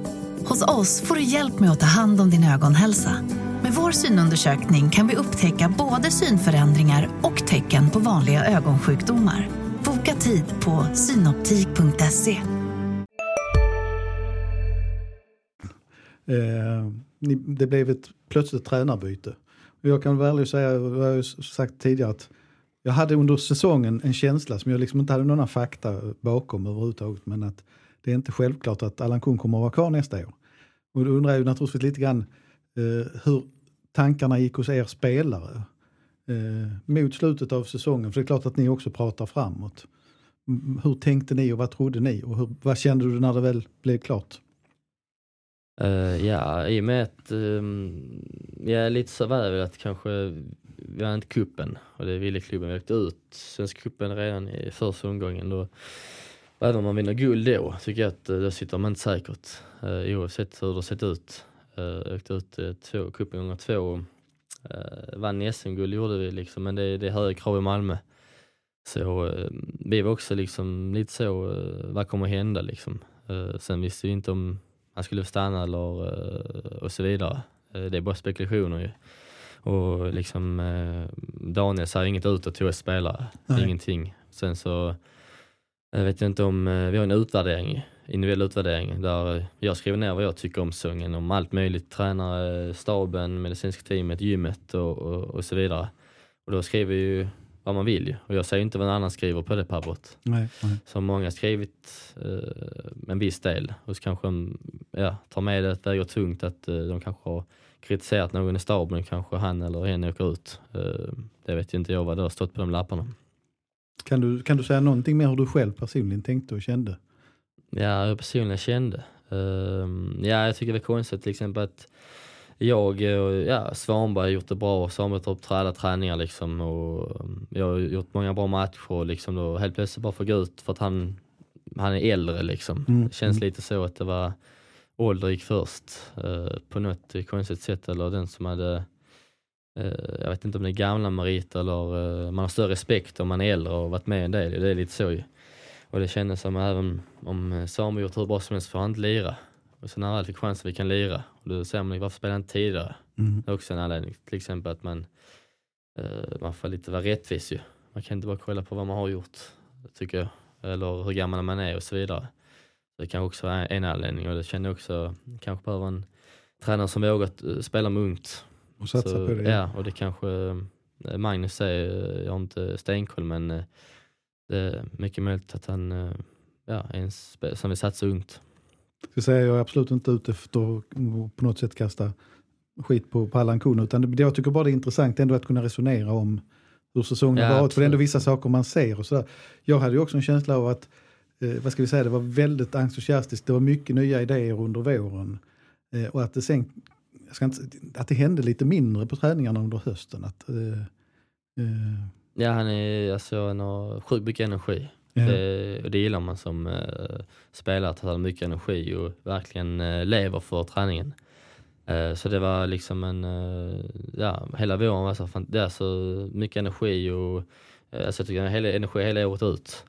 Hos oss får du hjälp med att ta hand om din ögonhälsa. Med vår synundersökning kan vi upptäcka både synförändringar och tecken på vanliga ögonsjukdomar. Boka tid på synoptik.se. Eh, det blev ett plötsligt tränarbyte. Jag kan vara ärlig och säga, jag har ju sagt tidigare, att jag hade under säsongen en känsla som jag liksom inte hade några fakta bakom överhuvudtaget, men att det är inte självklart att Allan Kuhn kommer att vara kvar nästa år. Och då undrar jag ju naturligtvis lite grann eh, hur tankarna gick hos er spelare eh, mot slutet av säsongen, för det är klart att ni också pratar framåt. Hur tänkte ni och vad trodde ni och hur, vad kände du när det väl blev klart? Uh, ja, i och med att um, jag är lite så var det väl att kanske vi vann inte kuppen och det ville klubben. Vi åkte ut Svenska cupen redan i första omgången. Då, och även om man vinner guld då tycker jag att eh, då sitter man inte säkert uh, oavsett hur det har sett ut. Uh, åkte ut uh, två, cupen gånger två och uh, vann SM-guld gjorde vi liksom men det, det är högre krav i Malmö. Så eh, vi var också liksom lite så, uh, vad kommer hända liksom. Uh, sen visste vi inte om han skulle stanna eller eh, och så vidare. Eh, Det är bara spekulationer ju. Och liksom eh, Daniel sa inget ut och tog ett spelare, Nej. ingenting. Sen så jag vet inte om, eh, vi har en utvärdering, individuell utvärdering där jag skriver ner vad jag tycker om säsongen, om allt möjligt, tränare, staben, medicinska teamet, gymmet och, och, och så vidare. Och då skriver ju vad man vill ju. och jag säger inte vad någon annan skriver på det pappret. Nej, nej. Så många har skrivit eh, en viss del och så kanske de ja, tar med det, väger tungt att eh, de kanske har kritiserat någon i staben, kanske han eller hen åker ut. Eh, det vet ju inte jag vad det har stått på de lapparna. Kan du, kan du säga någonting mer hur du själv personligen tänkte och kände? Ja, hur jag personligen kände. Ehm, ja, jag tycker det var konstigt till exempel att jag och ja, Svanberg har gjort det bra. Svanberg tar upp alla träningar liksom och um, jag har gjort många bra matcher liksom. Då helt plötsligt bara få gå ut för att han, han är äldre liksom. Mm, Det känns mm. lite så att det var ålder gick först eh, på något konstigt sätt eller den som hade jag vet inte om det är gamla meriter eller eh, man har större respekt om man är äldre och varit med en del. Det är lite så ju. Och det kändes som även om Samuel gjort hur bra som helst får han inte lira. Och sen när han väl fick chansen vi kan lira. Och då säger man varför spelar han inte tidigare? Mm. Det är också en anledning. Till exempel att man, eh, man får lite vara rättvis ju. Man kan inte bara kolla på vad man har gjort, tycker jag. Eller hur gammal man är och så vidare. Det kan också vara en anledning och det känner jag också, kanske behöver en tränare som vågat eh, spela med ungt. Och satsa på det. Ja, och det kanske eh, Magnus säger, eh, jag har inte stenkoll men eh, det är mycket möjligt att han ja, är en spe- som vill satsa ungt. Ska säga, jag är absolut inte ute efter att på något sätt kasta skit på, på Allan Kuhn, utan det, jag tycker bara det är intressant ändå att kunna resonera om hur säsongen Ja, varit, för det är ändå absolut. vissa saker man ser och sådär. Jag hade ju också en känsla av att, eh, vad ska vi säga, det var väldigt entusiastiskt, det var mycket nya idéer under våren eh, och att det sen, jag ska inte, att det hände lite mindre på träningarna under hösten. Att, eh, eh, Ja, han, är, alltså, han har sjukt mycket energi. ja. Det, och det gillar man som eh, spelare, att han har mycket energi och verkligen eh, lever för träningen. Så det var liksom en, ja, hela våren var så, fan, det så mycket energi och alltså, jag tycker hela energi hela året ut.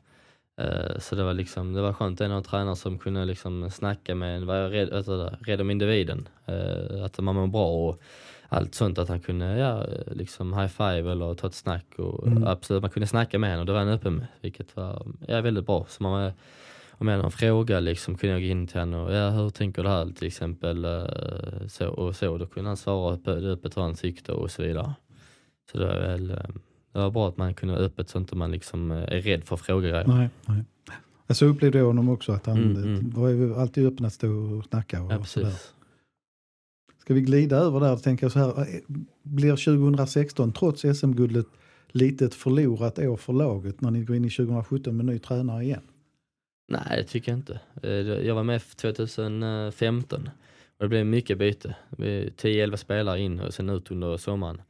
Eh, så det var liksom, det var skönt, en av tränare som kunde liksom snacka med en, var rädd, alltså, rädd om individen. Eh, att man mår bra och allt sånt, att han kunde ja, liksom high five eller ta ett snack. Och Mm. Absolut, man kunde snacka med honom och det var han öppen med, vilket var ja, väldigt bra. Så man om jag hade någon fråga liksom, kunde jag gå in till honom och ja, hur tänker du här till exempel? eh, Så och så, då kunde han svara öppet, vad han tyckte och så vidare. Så det var väl, det var bra att man kunde vara öppet så inte man liksom eh, är rädd för att fråga grejer. Nej, nej. Jag så upplevde jag honom också, att han Mm, mm. var ju alltid öppen att stå och snacka. Och Ja, sådär. Ska vi glida över där och tänka så här, eh, blir 2016 trots SM-guldet lite ett förlorat år för laget när ni går in i 2017 med ny tränare igen? Nej, det tycker jag inte. Eh, Jag var med 2015 och det blev mycket byte. Det blev 10-11 spelare in och sen ut under sommaren.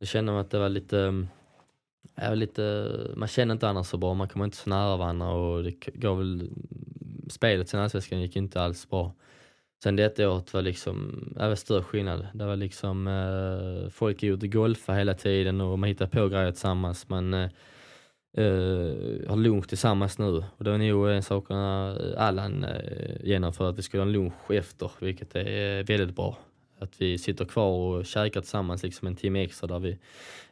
Då kände man att det var lite, är lite man känner inte annars så bra, man kommer inte så nära varandra och det gav väl, spelet sen allsvenskan gick inte alls bra. Sen detta året var liksom, det var större skillnad. Det var liksom, eh, folk är ute och golfa hela tiden och man hittar på grejer tillsammans. Man eh, eh, har lunch tillsammans nu och det var nog en sak Allan eh, genomförde, att vi skulle ha en lunch efter, vilket är eh, väldigt bra. Att vi sitter kvar och käkar tillsammans liksom en timme extra där vi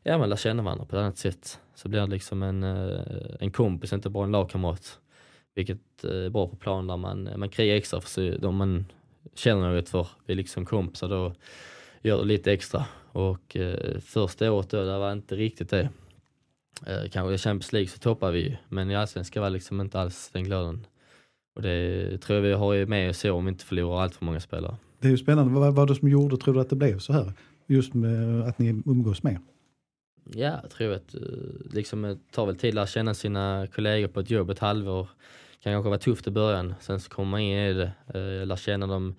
ja, men lär känna varandra på ett annat sätt. Så blir det liksom en, eh, en kompis, inte bara en lagkamrat. Vilket eh, är bra på plan där man, man krigar extra för sig, om man känner något för, vi är liksom kompisar då gör det lite extra. Och eh, första året då, det var inte riktigt det. Eh, kanske i Champions League så toppar vi ju, men i Allsvenskan var liksom inte alls den glöden. Och det tror jag vi har med oss så om vi inte förlorar allt för många spelare. Det är ju spännande, vad var det som gjorde, tror du att det blev så här? Just med att ni umgås mer? Ja, jag tror att eh, liksom, det tar väl tid att lära känna sina kollegor på ett jobb ett halvår. kan kanske vara tufft i början, sen så kommer man in i det, eh, lär känna dem.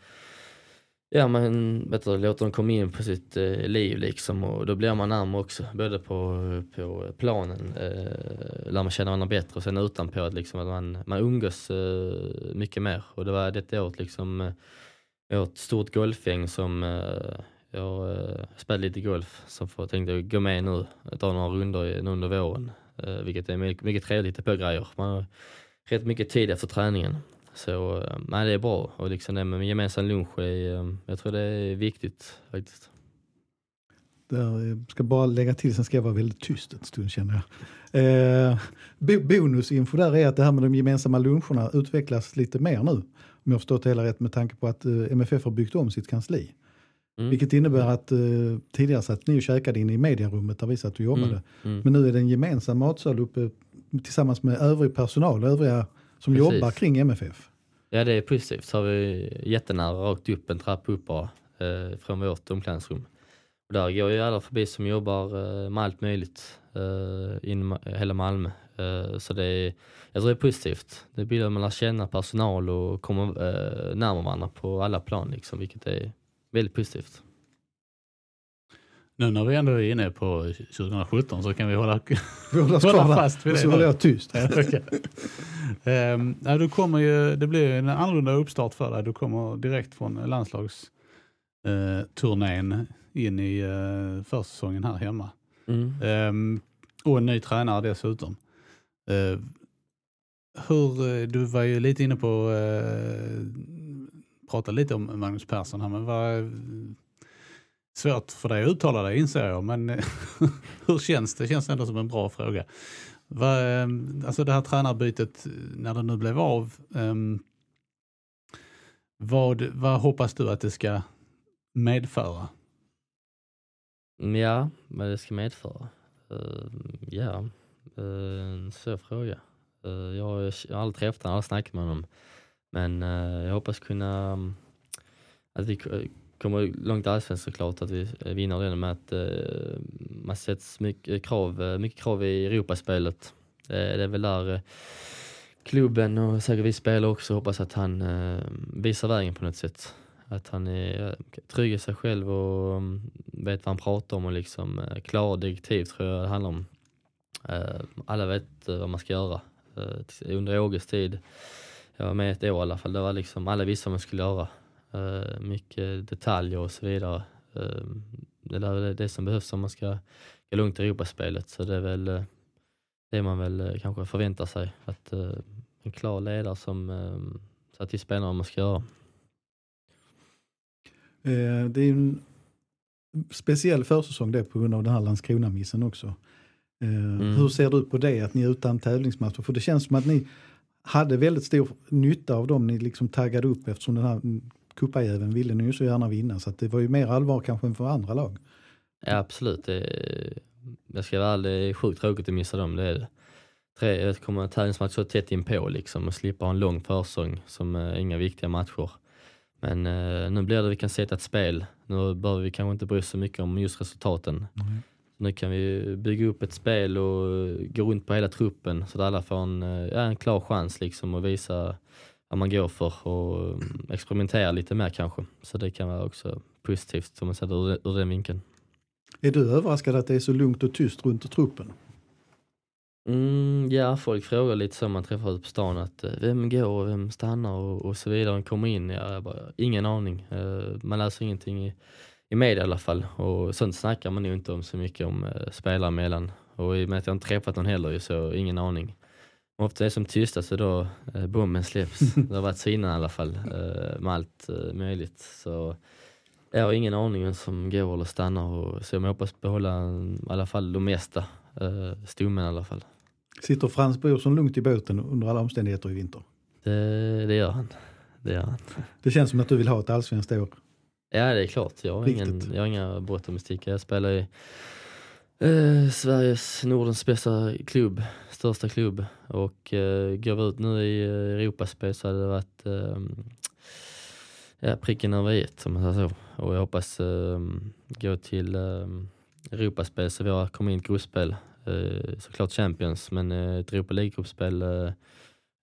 Ja, man vet du, låter dem komma in på sitt eh, liv liksom och då blir man närmare också, både på, på planen, eh, lär man känna varandra bättre och sen utanpå liksom, att man, man umgås eh, mycket mer. Och det var detta året liksom, eh, jag har ett stort golfgäng som eh, jag eh, spelar lite golf som får tänkte gå med nu, ta några rundor nu under våren. Eh, vilket är mycket, mycket trevligt, hitta på grejer. Man har rätt mycket tid efter träningen. Så eh, nej, det är bra och liksom det med gemensam lunch, är, eh, jag tror det är viktigt faktiskt. Där eh, ska bara lägga till, sen ska jag vara väldigt tyst en stund känner jag. Eh, bo- bonusinfo där är att det här med de gemensamma luncherna utvecklas lite mer nu. Om jag förstått det hela rätt med tanke på att eh, MFF har byggt om sitt kansli. Mm. Vilket innebär att eh, tidigare satt ni och käkade inne i mediarummet där vi satt och jobbade. Mm. Mm. Men nu är det en gemensam matsal uppe tillsammans med övrig personal, övriga som Precis. jobbar kring MFF. Ja det är positivt, så har vi jättenära rakt upp en trappa upp bara eh, från vårt omklädningsrum. Och där går ju alla förbi som jobbar eh, med allt möjligt eh, in hela Malmö. Eh, så det är, jag tror det är positivt. Det blir att man lär känna personal och kommer eh, närmare varandra på alla plan liksom, vilket är väldigt positivt. Nu när vi ändå är inne på 2017 så kan vi hålla, Vi håller oss hålla fast vid det. så håller jag tyst. Ja, okej. Ehm, ja, du kommer ju, det blir en annorlunda uppstart för dig. Du kommer direkt från landslagsturnén eh, turnén in i eh, försäsongen här hemma. Mm. Ehm, och en ny tränare dessutom. Uh, hur, eh, du var ju lite inne på, uh, prata lite om Magnus Persson här, men vad svårt för dig att uttala dig inser jag, men hur känns det? Det känns ändå som en bra fråga. Vad, alltså det här tränarbytet, när det nu blev av, ehm, vad, vad hoppas du att det ska medföra? Mm, ja, vad det ska medföra? Uh, ja, uh, en svår fråga. Uh, jag, har, jag har aldrig träffat honom, aldrig snackat med honom. Men uh, jag hoppas kunna, um, att vi kommer långt i Allsvenskan såklart, att vi vinner den med att uh, man sätts mycket krav, mycket krav i Europaspelet. Uh, det är väl där uh, klubben och säkert vi spelare också hoppas att han uh, visar vägen på något sätt. Att han är trygg i sig själv och mm, vet vad han pratar om och liksom eh, klara direktiv tror jag det handlar om. Eh, alla vet eh, vad man ska göra. Under Åges tid, jag var med ett år i alla fall, det var liksom, alla visste vad man skulle göra. Mycket detaljer och så vidare. Det är det som behövs om man ska gå långt i Europaspelet så det är väl det man väl kanske förväntar sig. Att en klar ledare som säger till spelarna vad man ska göra. Eh, Det är en speciell försäsong det på grund av den här Landskrona-missen också. Eh, Hur ser du på det, att ni är utan tävlingsmatcher? För det känns som att ni hade väldigt stor nytta av dem ni liksom taggade upp eftersom den här cuppajäveln ville ni ju så gärna vinna. Så det var ju mer allvar kanske än för andra lag. Ja absolut. Det är, jag ska vara ärlig, det är sjukt tråkigt att missa dem. Det är det. Tre, jag kommer en tävlingsmatch så tätt inpå liksom och slippa ha en lång försång som är inga viktiga matcher. Men eh, nu blir det vi kan sätta ett spel. Nu behöver vi kanske inte bry oss så mycket om just resultaten. Nu kan vi bygga upp ett spel och gå runt på hela truppen så att alla får en, eh, en klar chans liksom att visa vad man går för och mm, experimentera lite mer kanske. Så det kan vara också positivt om man ser det ur den vinkeln. Är du överraskad att det är så lugnt och tyst runt truppen? Mm, ja, folk frågar lite så man träffar ute på stan att eh, vem går och vem stannar och, och så vidare. Kommer in, ja, jag bara, ingen aning. Eh, man läser ingenting i, i media i alla fall och sånt snackar man nog inte om så mycket om uh, spelare emellan. Och i och med att jag inte träffat någon heller ju, så ingen aning. Och ofta är det som tystast så då uh, bomben släpps. det har varit så innan i alla fall uh, med allt uh, möjligt. Så jag har ingen aning vem som går eller stannar och så jag hoppas behålla mm, i alla fall de mesta uh, stommen i alla fall. Sitter Frans Brorsson lugnt i båten under alla omständigheter i vinter? Det, det gör han. Det gör han. Det känns som att du vill ha ett allsvenskt år. Ja det är klart, jag har, ingen, Riktigt. jag har inga brott att sticka. Jag spelar i eh, Sveriges, Nordens bästa klubb, största klubb. Och eh, går vi ut nu i Europaspel så hade det varit eh, ja, pricken över i om man säger så. Och jag hoppas eh, gå till eh, Europaspel så vi har kommit in i gruppspel. Eh, såklart Champions, men eh, ett Europa League-gruppspel eh,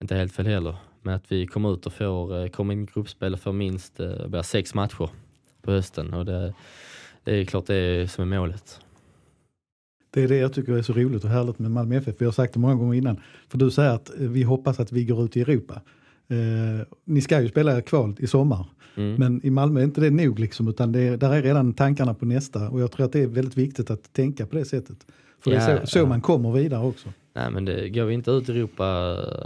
inte helt fel heller. Men att vi kommer ut och får, kommer in i gruppspel och får minst bara sex matcher på hösten. Och det, det är klart det är som är målet. Det är det jag tycker är så roligt och härligt med Malmö FF. Vi har sagt det många gånger innan. För du säger att vi hoppas att vi går ut i Europa. Eh, ni ska ju spela kval i sommar. Mm. Men i Malmö är inte det nog liksom, utan det är, där är redan tankarna på nästa. Och jag tror att det är väldigt viktigt att tänka på det sättet. För det är Ja, så, så ja. man kommer vidare också. Nej men det, går vi inte ut i Europa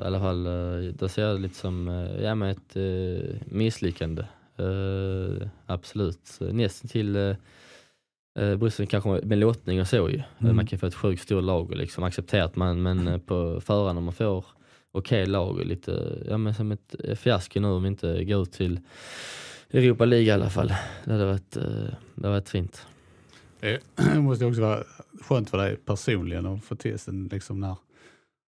i alla fall, eh, då ser jag det lite som eh, ja, men ett eh, misslyckande. Eh, absolut. Nästan till eh, Bryssel kanske med lottning och så ju. Mm. Man kan få ett sjukt stort lag och liksom acceptera att man, men på förhand om man får okej lag och lite, ja men som ett fiasko nu om vi inte går ut till Europa League i alla fall. Det hade varit, det hade varit fint. Det måste också vara skönt för dig personligen att få till sen liksom när,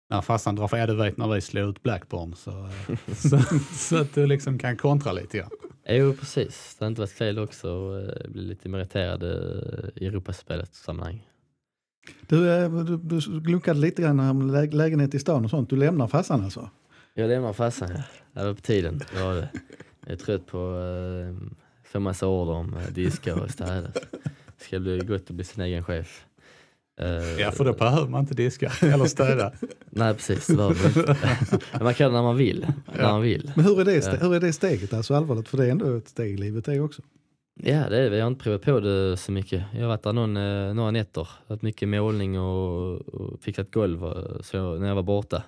när farsan drar för, ja du vet när vi slår ut Blackburn så, eh, så, så att du liksom kan kontra lite grann. Jo precis, det har inte varit fel också att eh, bli lite meriterad eh, i Europaspelet sammanhang. Du, eh, du, du glunkade lite grann om lä- lägenhet i stan och sånt. Du lämnar farsan alltså? Jag lämnar farsan, ja. det var på tiden. Det. Jag är trött på att få massa order om diska och städa. Det ska bli gott att bli sin egen chef. Eh, Ja, för då behöver man inte diska eller städa. Nej precis, det man inte. Man kan när man vill. När man vill. Men hur är, det, hur är det steget, alltså allvarligt? För det är ändå ett steg i livet det också. Ja det är det, jag har inte provat på det så mycket. Jag har varit där någon, eh, några nätter, haft mycket målning och, och fixat golv så, när jag var borta.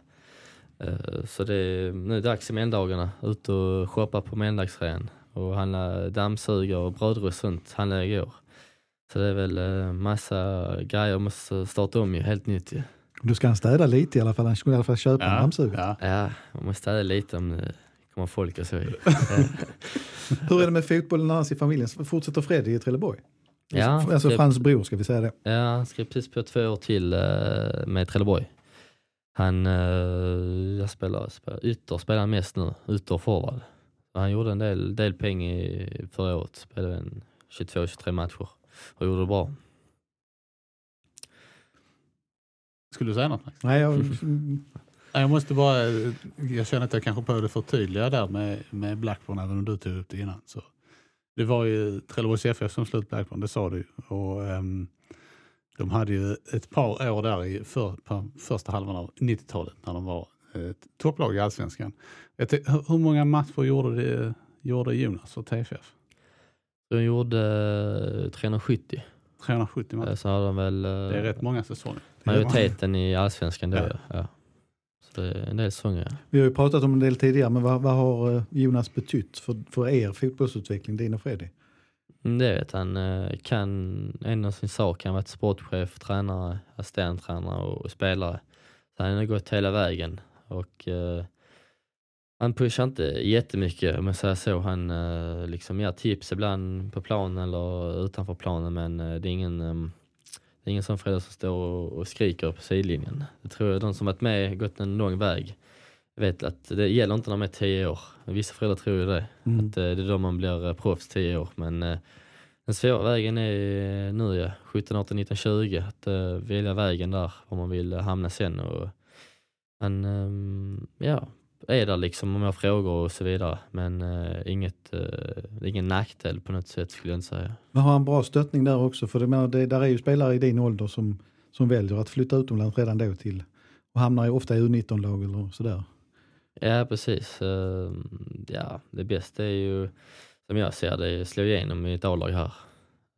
Eh, Så det är nu dags i mellandagarna, ut och shoppa på mellandagsrean och handla dammsugare och brödrost och sånt handlade jag igår. Så det är väl eh, massa grejer jag måste starta om ju, helt nytt ju. Du ska han städa lite i alla fall, han skulle i alla fall köpa en Ja, dammsugare. ja. Ja, man måste städa lite om det kommer folk och så. Hur är det med fotbollen annars i familjen? Fortsätter Freddy i Trelleborg? Ja, alltså det- Frans bror ska vi säga det. Ja, han skrev precis på två år till eh, med Trelleborg. Han uh, jag spelar, spelar ytter spelar han mest nu, ytter och forward. Han gjorde en del, del peng i förra året, spelade en 22-23 matcher och gjorde det bra. Skulle du säga något? Max? Nej, jag, Jag måste bara, jag känner att jag kanske behövde förtydliga där med, med Blackburn, även om du tog upp det innan. Så det var ju Trelleborgs FF som slog ut Blackburn, det sa du. Och, ehm, de hade ju ett par år där i för, på första halvan av 90-talet när de var ett topplag i allsvenskan. Jag tänkte, hur, hur många matcher gjorde, det, gjorde Jonas för TFF? De gjorde eh, 370, 370 matcher. Eh, så hade de väl eh, Det är rätt många säsonger. majoriteten i allsvenskan då. Ja. Ja. Så det är en del säsonger. Ja. vi har ju pratat om en del tidigare, men vad, vad har Jonas betytt för, för er fotbollsutveckling, din och Freddy? Mm, Det vet han. Kan en av sin sak. Han har varit sportchef, tränare, assistenttränare och, och spelare. Så han har gått hela vägen. Och eh, han pushar inte jättemycket om jag säger så. Han eh, liksom ger tips ibland på planen eller utanför planen men eh, det är ingen ehm, det är ingen sån förälder som står och, och skriker på sidlinjen. Jag tror de som varit med, gått en lång väg, vet att det gäller inte när de är tio år. Vissa föräldrar tror ju det. Mm. Att eh, det är då man blir eh, proffs 10 år. Men eh, den svåra vägen är eh, nu ja, 17, 18, 19, 20. Att eh, välja vägen där, var man vill eh, hamna sen. Och, han ehm, ja, är där liksom om jag har frågor och så vidare. Men eh, inget, eh, ingen nackdel på något sätt skulle jag inte säga. Men har han bra stöttning där också? För det, menar, det, där är ju spelare i din ålder som, som väljer att flytta utomlands redan då till och hamnar ju ofta i U19-lag eller sådär. Ja precis. Ehm, ja, det bästa är ju som jag ser det, slå igenom i ett A-lag här.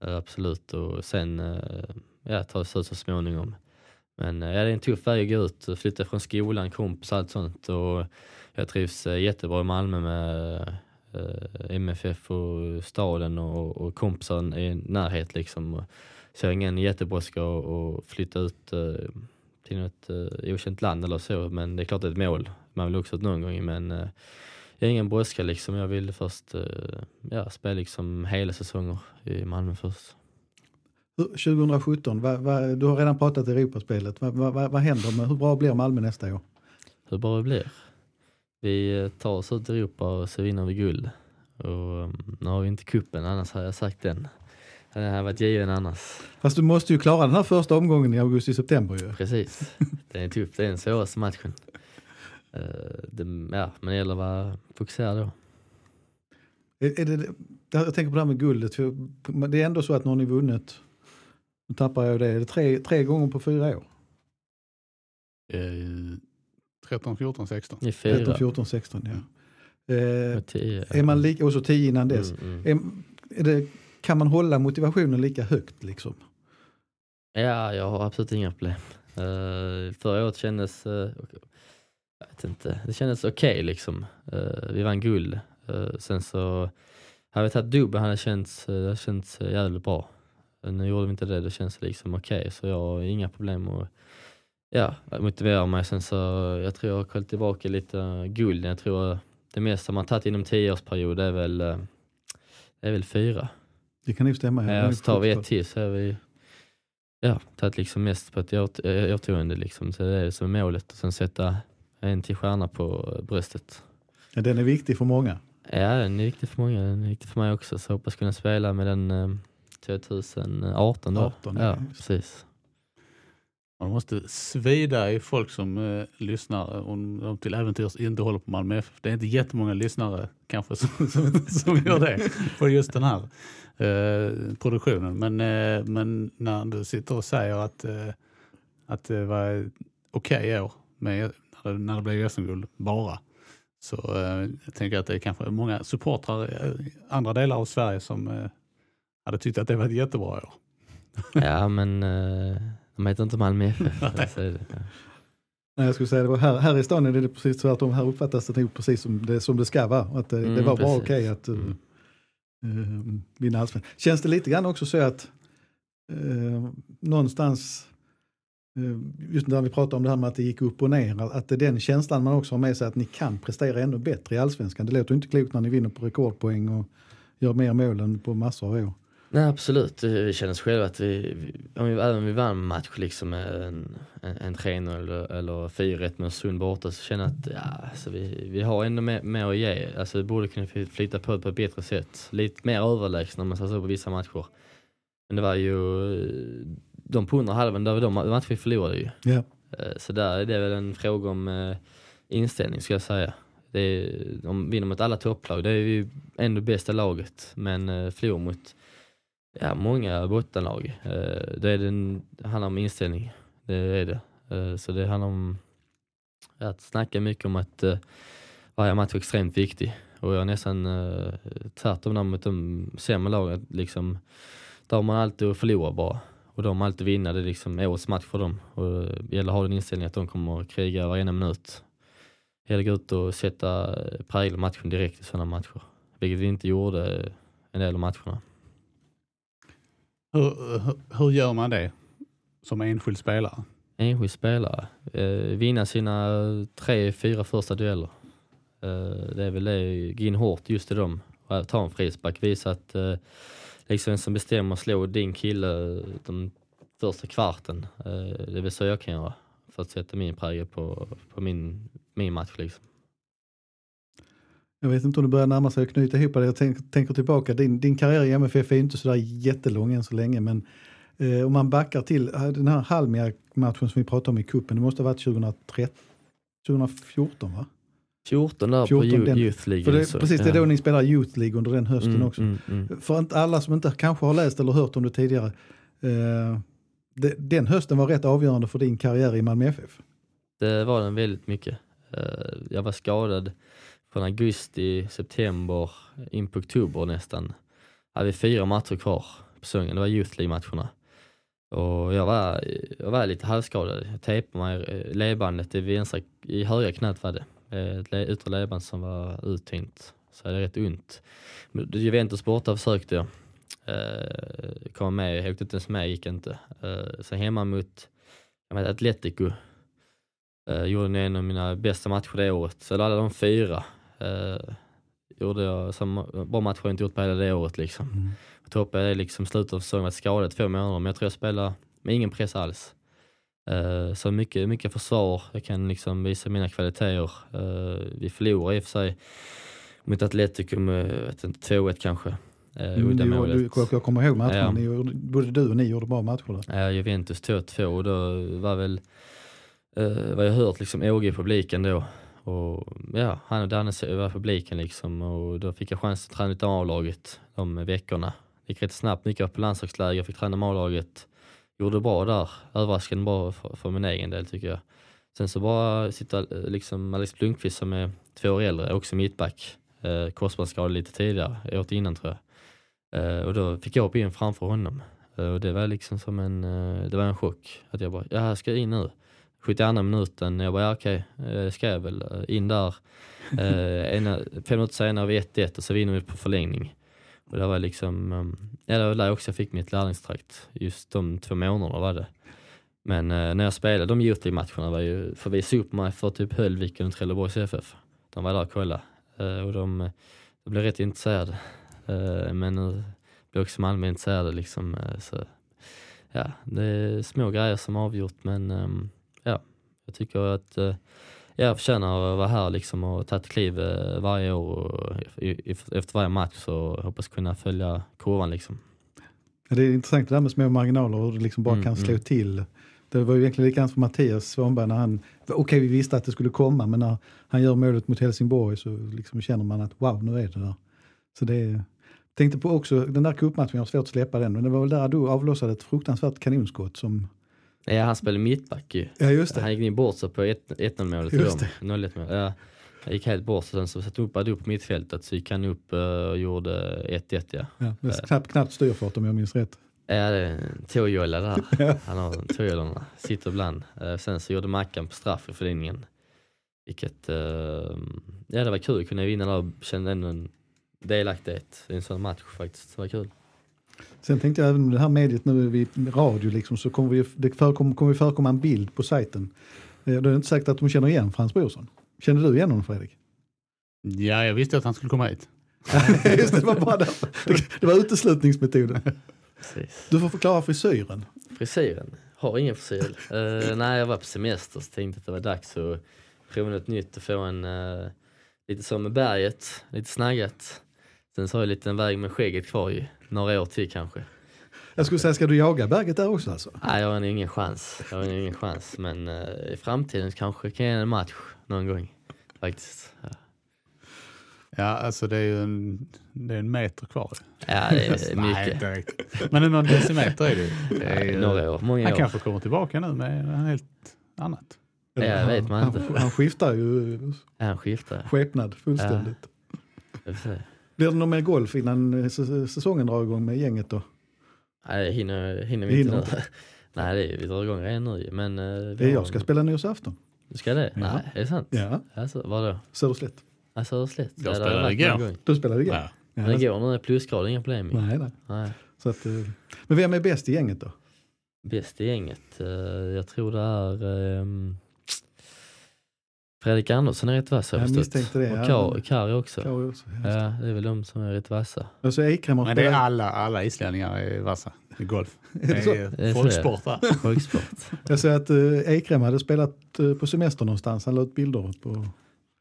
Eh, absolut och sen eh, ja, ta sig ut så småningom. Men eh, ja, det är en tuff väg att gå ut, flytta från skolan, kompis allt sånt och jag trivs eh, jättebra i Malmö med eh, MFF och staden och, och kompisar i närhet liksom. Så jag har ingen jättebrådska att flytta ut till något okänt land eller så men det är klart det är ett mål. Man vill också ut någon gång men jag har ingen brådska liksom. Jag vill först ja, spela liksom hela säsonger i Malmö först. Hur- 2017, vad, vad, du har redan pratat Europaspelet. Vad, vad, vad, vad händer? Med, hur bra blir Malmö nästa år? Hur bra det blir. Vi eh, tar oss ut i Europa och så vinner vi guld. Och, um, nu har vi inte kuppen annars hade jag sagt den. Den hade varit given annars. Fast du måste ju klara den här första omgången i augusti-september ju. Precis. Den är tuff. Det är den svåraste matchen. Eh, det, ja, men det gäller att vara fokuserad då. Är, är det, jag tänker på det här med guldet. För det är ändå så att någon har vunnit, nu tappar jag det, är det tre, tre gånger på fyra år. Eh, 13, 14, 16. Ni är 13, fyra. 14, 16 ja. Eh, och tio. är man lika, och så 10 innan dess. Mm, mm. Är, är det, kan man hålla motivationen lika högt liksom? Ja, jag har absolut inga problem. Uh, förra året kändes, eh, jag vet inte, det kändes okej liksom. Eh, vi vann guld. Eh, sen så hade vi tagit dubbel hade det känts, uh, känts uh, jävligt bra. Eh, nu gjorde vi inte det, det känns liksom okej så jag har inga problem att ja, motivera mig. Sen så jag tror jag har kollat tillbaka lite guld. Jag tror det mesta man tagit inom tioårsperiod är väl, uh, är väl fyra. Det kan nog stämma. Ja, så tar vi ett till så är vi ja, tagit liksom mest på ett eh, årtionde liksom. Så det är som är målet och sen sätta en till stjärna på bröstet. Ja, den är viktig för många. Ja, den är viktig för många. Den är viktig för mig också. Så jag hoppas kunna spela med den eh, 2018 då. 18, ja, precis. Man måste svida i folk som eh, lyssnar om de till äventyrs inte håller på Malmö FF. Det är inte jättemånga lyssnare kanske som, som, som gör det på just den här eh, produktionen. Men, eh, men när du sitter och säger att, eh, att det var okej okay år med, när, det, när det blev SM-guld bara så eh, jag tänker att det är kanske många supportrar i andra delar av Sverige som eh, hade tyckt att det var ett jättebra år. Ja, men eh, de heter inte Malmö FF. alltså, ja. Nej, jag skulle säga det var här, här i stan är det precis tvärtom. Här uppfattas det nog precis som det, som det ska vara. Att det, Mm, det var bara precis. okej att uh, Mm. uh, vinna allsvenskan. Känns det lite grann också så att uh, någonstans, uh, just när vi pratar om det här med att det gick upp och ner, att det är den känslan man också har med sig att ni kan prestera ännu bättre i allsvenskan. Det låter inte klokt när ni vinner på rekordpoäng och gör mer mål än på massor av år. Nej absolut, vi känner oss själva att vi, om vi även om vi vann en match liksom med en, en, en 3-0 eller, eller 4-1 med Östersund borta så känner jag att ja, alltså vi, vi har ändå mer, mer att ge. Alltså vi borde kunna fly- flyta på det på ett bättre sätt. Lite mer överlägsna om man säger så på vissa matcher. Men det var ju de på under halvan, det var de matcher vi förlorade ju. Eh, Så där är det väl en fråga om eh, inställning ska jag säga. Det är, vi vinner mot alla topplag, det är ju ändå bästa laget. Men eh, förlorar mot ja, många bottenlag, eh, Det, är det, det handlar om inställning. Det är det. Eh, så det handlar om att snacka mycket om att eh, varje match är extremt viktig. Och jag är nästan tvärtom där mot de sämre lagen. Liksom, där har man alltid att förlora bara. Och de har alltid vinna, det är liksom årets match för dem. Och det gäller att ha den inställningen att de kommer att kriga varenda minut. Eller gå ut och sätta prägel matchen direkt i sådana matcher. Vilket vi inte gjorde en del av matcherna. Hur, hur, hur gör man det som enskild spelare? Enskild spelare, eh, vinna sina tre, fyra första dueller. Eh, det är väl det, gå in hårt just i dem. Ta en frispark, visa att eh, liksom en som bestämmer slå din kille eh, de första kvarten. Eh, det är väl så jag kan göra för att sätta min prägel på, på min, min match. Liksom. Jag vet inte om du börjar närma sig att knyta ihop det. Jag tänk, tänker tillbaka, din, din karriär i MFF är inte sådär jättelång än så länge, men eh, om man backar till eh, den här Halmia-matchen som vi pratade om i kuppen, det måste ha varit 2013, 2014 va? 14 där 14 på den- youth League. För det, så- precis, det är ja. då ni spelar Youth League under den hösten Mm, också. mm, mm. För alla som inte kanske har läst eller hört om det tidigare, eh, det, den hösten var rätt avgörande för din karriär i Malmö FF. Det var den väldigt mycket. Eh, Jag var skadad från augusti, september, in på oktober nästan. Hade vi fyra matcher kvar på säsongen, det var Youth League-matcherna. Och jag var, jag var lite halvskadad. Jag tejpade mig eh, ledbandet i, vänstra, i högra knät var det. Eh, ett yttre ledband som var uttänkt. Så jag hade rätt ont. Men Juventus borta försökte jag. Eh, komma med, jag åkte inte ens med, gick inte. Eh, sen hemma mot jag vet, Atletico Uh, gjorde en av mina bästa matcher det året. Så alla de fyra. Uh, gjorde jag samma bra match har jag inte gjort på hela det året liksom. Mm. Toppade det liksom slutet av säsongen, varit skadad två månader men jag tror jag spelade med ingen press alls. Uh, så mycket, mycket försvar, jag kan liksom visa mina kvaliteter. Uh, vi förlorade i och för sig mot Atletico med jag vet inte, 2-1 kanske. Uh, Mm, du, du, jag kommer ihåg matchen, Ja. ni, både du och ni gjorde bra matcher där. Ja, Juventus 2-2 och då var väl, eh, vad jag hört, liksom OG i publiken då. Och ja, han och Danne var publiken liksom och då fick jag chans att träna lite A-laget de veckorna. Det gick rätt snabbt, mycket på landslagsläger, fick träna med A-laget. Gjorde bra där, överraskande bra för, för min egen del tycker jag. Sen så bara sitta eh, liksom Alex Blomqvist som är två år äldre, också mittback. Eh, korsbandsskadad lite tidigare, året innan tror jag. Eh, och då fick jag hoppa in framför honom. Eh, Och det var liksom som en, eh, det var en chock. Att jag bara, ja här ska jag in nu. 72 minuten, jag bara, ja okej, eh, ska jag väl eh, in där. Eh, ena, fem minuter senare har vi 1-1 och så vinner vi på förlängning. Och det var liksom, ehm, ja det var där jag också fick mitt lärlingstrakt. Just de två månaderna var det. Men eh, när jag spelade de Youth-matcherna var ju, för visa upp mig för typ Höllviken och Trelleborgs FF. De var där och kollade. Eh, och de, de blev rätt intresserade. Eh, men nu blir också Malmö intresserade liksom. eh, så, ja, det är små grejer som avgjort men ehm, ja, jag tycker att eh, jag förtjänar att vara här liksom och ta ett kliv eh, varje år och efter varje match så hoppas kunna följa kurvan liksom. Det är intressant det där med små marginaler och hur det liksom bara Mm, kan slå mm. till Det var ju egentligen likadant för Mattias Svanberg när han, okej vi visste att det skulle komma men när han gör målet mot Helsingborg så liksom känner man att wow nu är det där. Så det är, tänkte på också den där cupmatchen, jag har svårt att släppa den, men det var väl där du avlossade ett fruktansvärt kanonskott som, Ja, han spelade mittback ju. ja just det, Han gick in bort sig på 1-0 målet. Just tror jag. 0-1 mål. Ja, han gick helt bort sig, sen så satte upp upp på mittfältet så gick han upp eh, och gjorde 1-1 ja. ja, med knappt, knappt styrfart om jag minns rätt. Ja, det är en tåjolla där. Han har tåjollorna, sitter ibland. Eh, Sen så gjorde Mackan på straff i förlängningen. Vilket, eh, ja det var kul, kunde vinna där och kände ändå en delaktighet i en sån match faktiskt. Det var kul. Sen tänkte jag även med det här mediet nu vid radio liksom, så kommer vi, det förekom, kommer vi förekomma en bild på sajten. Eh, Det är inte säkert att de känner igen Frans Brorsson. Känner du igen honom Fredrik? Ja, jag visste att han skulle komma hit. Just det, det var bara. Det, det var uteslutningsmetoden. Precis. Du får förklara frisyren. Frisyren, har ingen frisyr. uh, när jag var på semester så tänkte att det var dags att prova något nytt och få en uh, lite som med berget, lite snaggat. Sen så har jag lite en väg med skägget kvar ju, några år till kanske. Jag skulle säga, ska du jaga berget där också alltså? Nej, jag har ingen chans. Jag har ingen chans. Men eh, i framtiden kanske kan jag ge en match någon gång. Faktiskt. Ja, Ja, alltså det är ju en, det är en meter kvar. ja det är Nej, mycket. riktigt. Men någon decimeter är det ju. Det är, ju- Några år, många han år. kanske kommer tillbaka nu med något helt annat. Ja, jag vet man han, inte. han skiftar ju Ja, han skiftar. skepnad fullständigt. Se. Blir det någon mer golf innan säsongen drar igång med gänget då? Nej, det hinner, hinner vi Vi inte hinner nu. Nej, det är, vi drar igång redan nu men... eh, Det är jag ska spela nyårsafton. Du ska det? Ja. Nej, är det sant? Ja, Alltså, vadå? Söderslätt. Alltså, Söderslätt? Jag Ja, det spelade igår. Du spelade igår? Ja. Ja, Men igår nu är plusgrad, inga problem. Nej, nej. Nej. Så att, eh, men vem är bäst i gänget då? Bäst i gänget? eh, jag tror det är ehm, Fredrik Andersson är rätt vass har jag Jag förstått. misstänkte det, Och ja. Kar- Kari också. Kari också. Ja. Det är väl de som är rätt vassa. Och så Ekrem har Men det är alla, alla islänningar är vassa i golf. Det är folksport. Jag ser att uh, Ekrem hade spelat eh, på semester någonstans. Han la ut bilder på...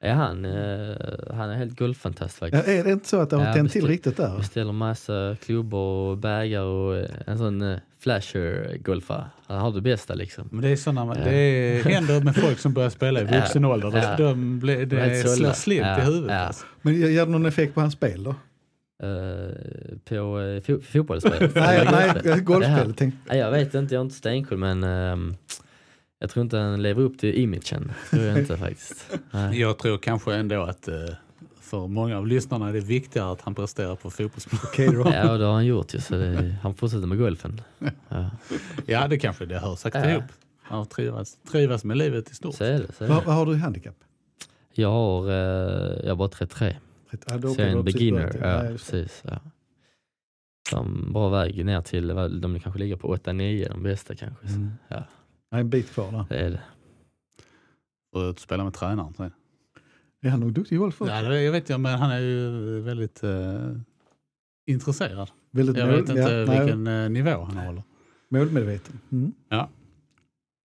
Ja, han, eh, han är helt golffantast Ja, faktiskt. är det inte så att det har Ja, tänt till riktigt där? Beställer massa klubbor och bägar och eh, en sån eh, flasher-golfare. Han har det bästa liksom. Men det är sådana, Ja. det är, händer med folk som börjar spela i Ja. vuxen ålder. Ja. De blir, De är det helt slår slint Ja, i huvudet. ja. Alltså. Men ger det någon effekt på hans spel då? Eh, på uh, fo- fotbollsspel. nej, nej, golfspel. golfspel. Ja. Tänk, Nej, jag vet inte, jag är inte stenkoll men ehm, jag tror inte han lever upp till imagen. tror jag inte faktiskt. Nej. Jag tror kanske ändå att eh, för många av lyssnarna är det viktigare att han presterar på fotbollsplan. okej då. Ja, och det har han gjort ju, så det, han fortsätter med golfen. Ja, Ja, det kanske det hör säkert Ja. ihop. Han trivas, trivas med livet i stort. så är det. Så är Vad, det. vad har du i handikapp? Jag har, eh, jag har bara 33, Ja, så jag är en precis beginner. Ja, ja, precis. Ja. Som bra väg ner till, de kanske ligger på 8-9, de bästa kanske. Så, Mm. Ja, Nej, en bit kvar där. det är det. Och ut och spela med tränaren. sen. Är han nog duktig i golf också? Ja, det jag vet jag, men han är ju väldigt eh, intresserad. Väldigt Jag vet inte ja, nej, vilken eh, nivå han håller. målmedveten. Mm.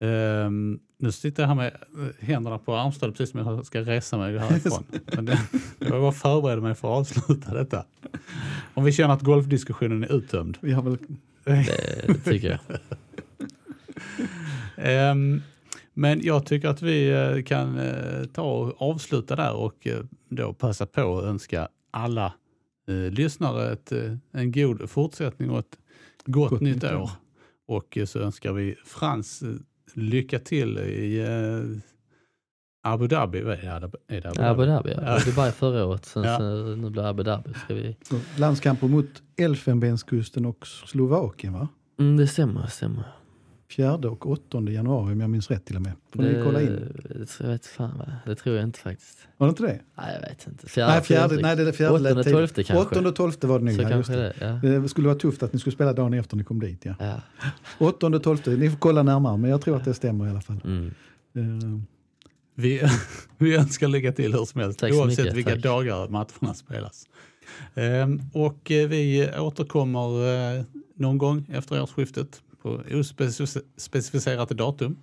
Ehm, nu sitter jag här med eh, händerna på armstödet precis som jag ska resa mig härifrån. Men det, jag bara förbereder mig för att avsluta detta. Om vi känner att golfdiskussionen är uttömd. Vi har väl, Det, det tycker jag. Ehm, men jag tycker att vi eh, kan eh, ta och avsluta där och eh, då passa på att önska alla eh, lyssnare ett, en god fortsättning och ett gott, Gott nytt år. år. Och så önskar vi Frans lycka till i eh, Abu Dhabi. Vad Är det, är det Abu Dhabi? Abu Dhabi, ja. Ja. Dubai förra året, sen Ja. så, nu blir det Abu Dhabi. Ska vi... landskamper mot Elfenbenskusten och Slovakien va? mm, det stämmer, det stämmer. 4 och 8 januari om jag minns rätt till och med. Får ni kolla in. Det, jag vet fan det tror jag inte faktiskt. Var det inte det? Nej, jag vet inte. Fjärde, nej, fjärde, nej, det är det fjärde. Åttonde, lät tolfte kanske. Åttonde och tolfte var det nog. Så ja, kanske det. det, ja. det skulle vara tufft att ni skulle spela dagen efter ni kom dit. Ja. ja. Åttonde och tolfte, ni får kolla närmare men jag tror att det stämmer i alla fall. Mm. Eh, Vi, vi önskar lycka till hur som helst, Tack oavsett mycket, vilka tack. dagar matcherna spelas. Ehm, och eh, vi återkommer eh, någon gång efter årsskiftet på ospecificerat datum.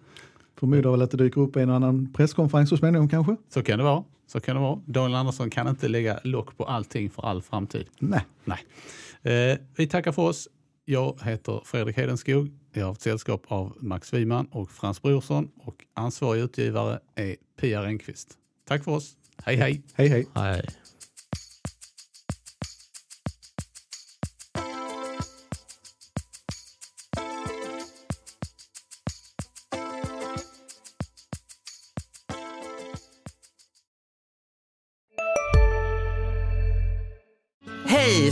Förmodar väl att det dyker upp en och annan presskonferens så småningom kanske? Så kan det vara. Så kan det vara. Daniel Andersson kan inte lägga lock på allting för all framtid. Nej. Nej. Eh, vi tackar för oss. Jag heter Fredrik Hedenskog. Jag har haft sällskap av Max Wiman och Frans Brorsson och ansvarig utgivare är Pia Renqvist. Tack för oss. Hej hej! Hej hej! Hej,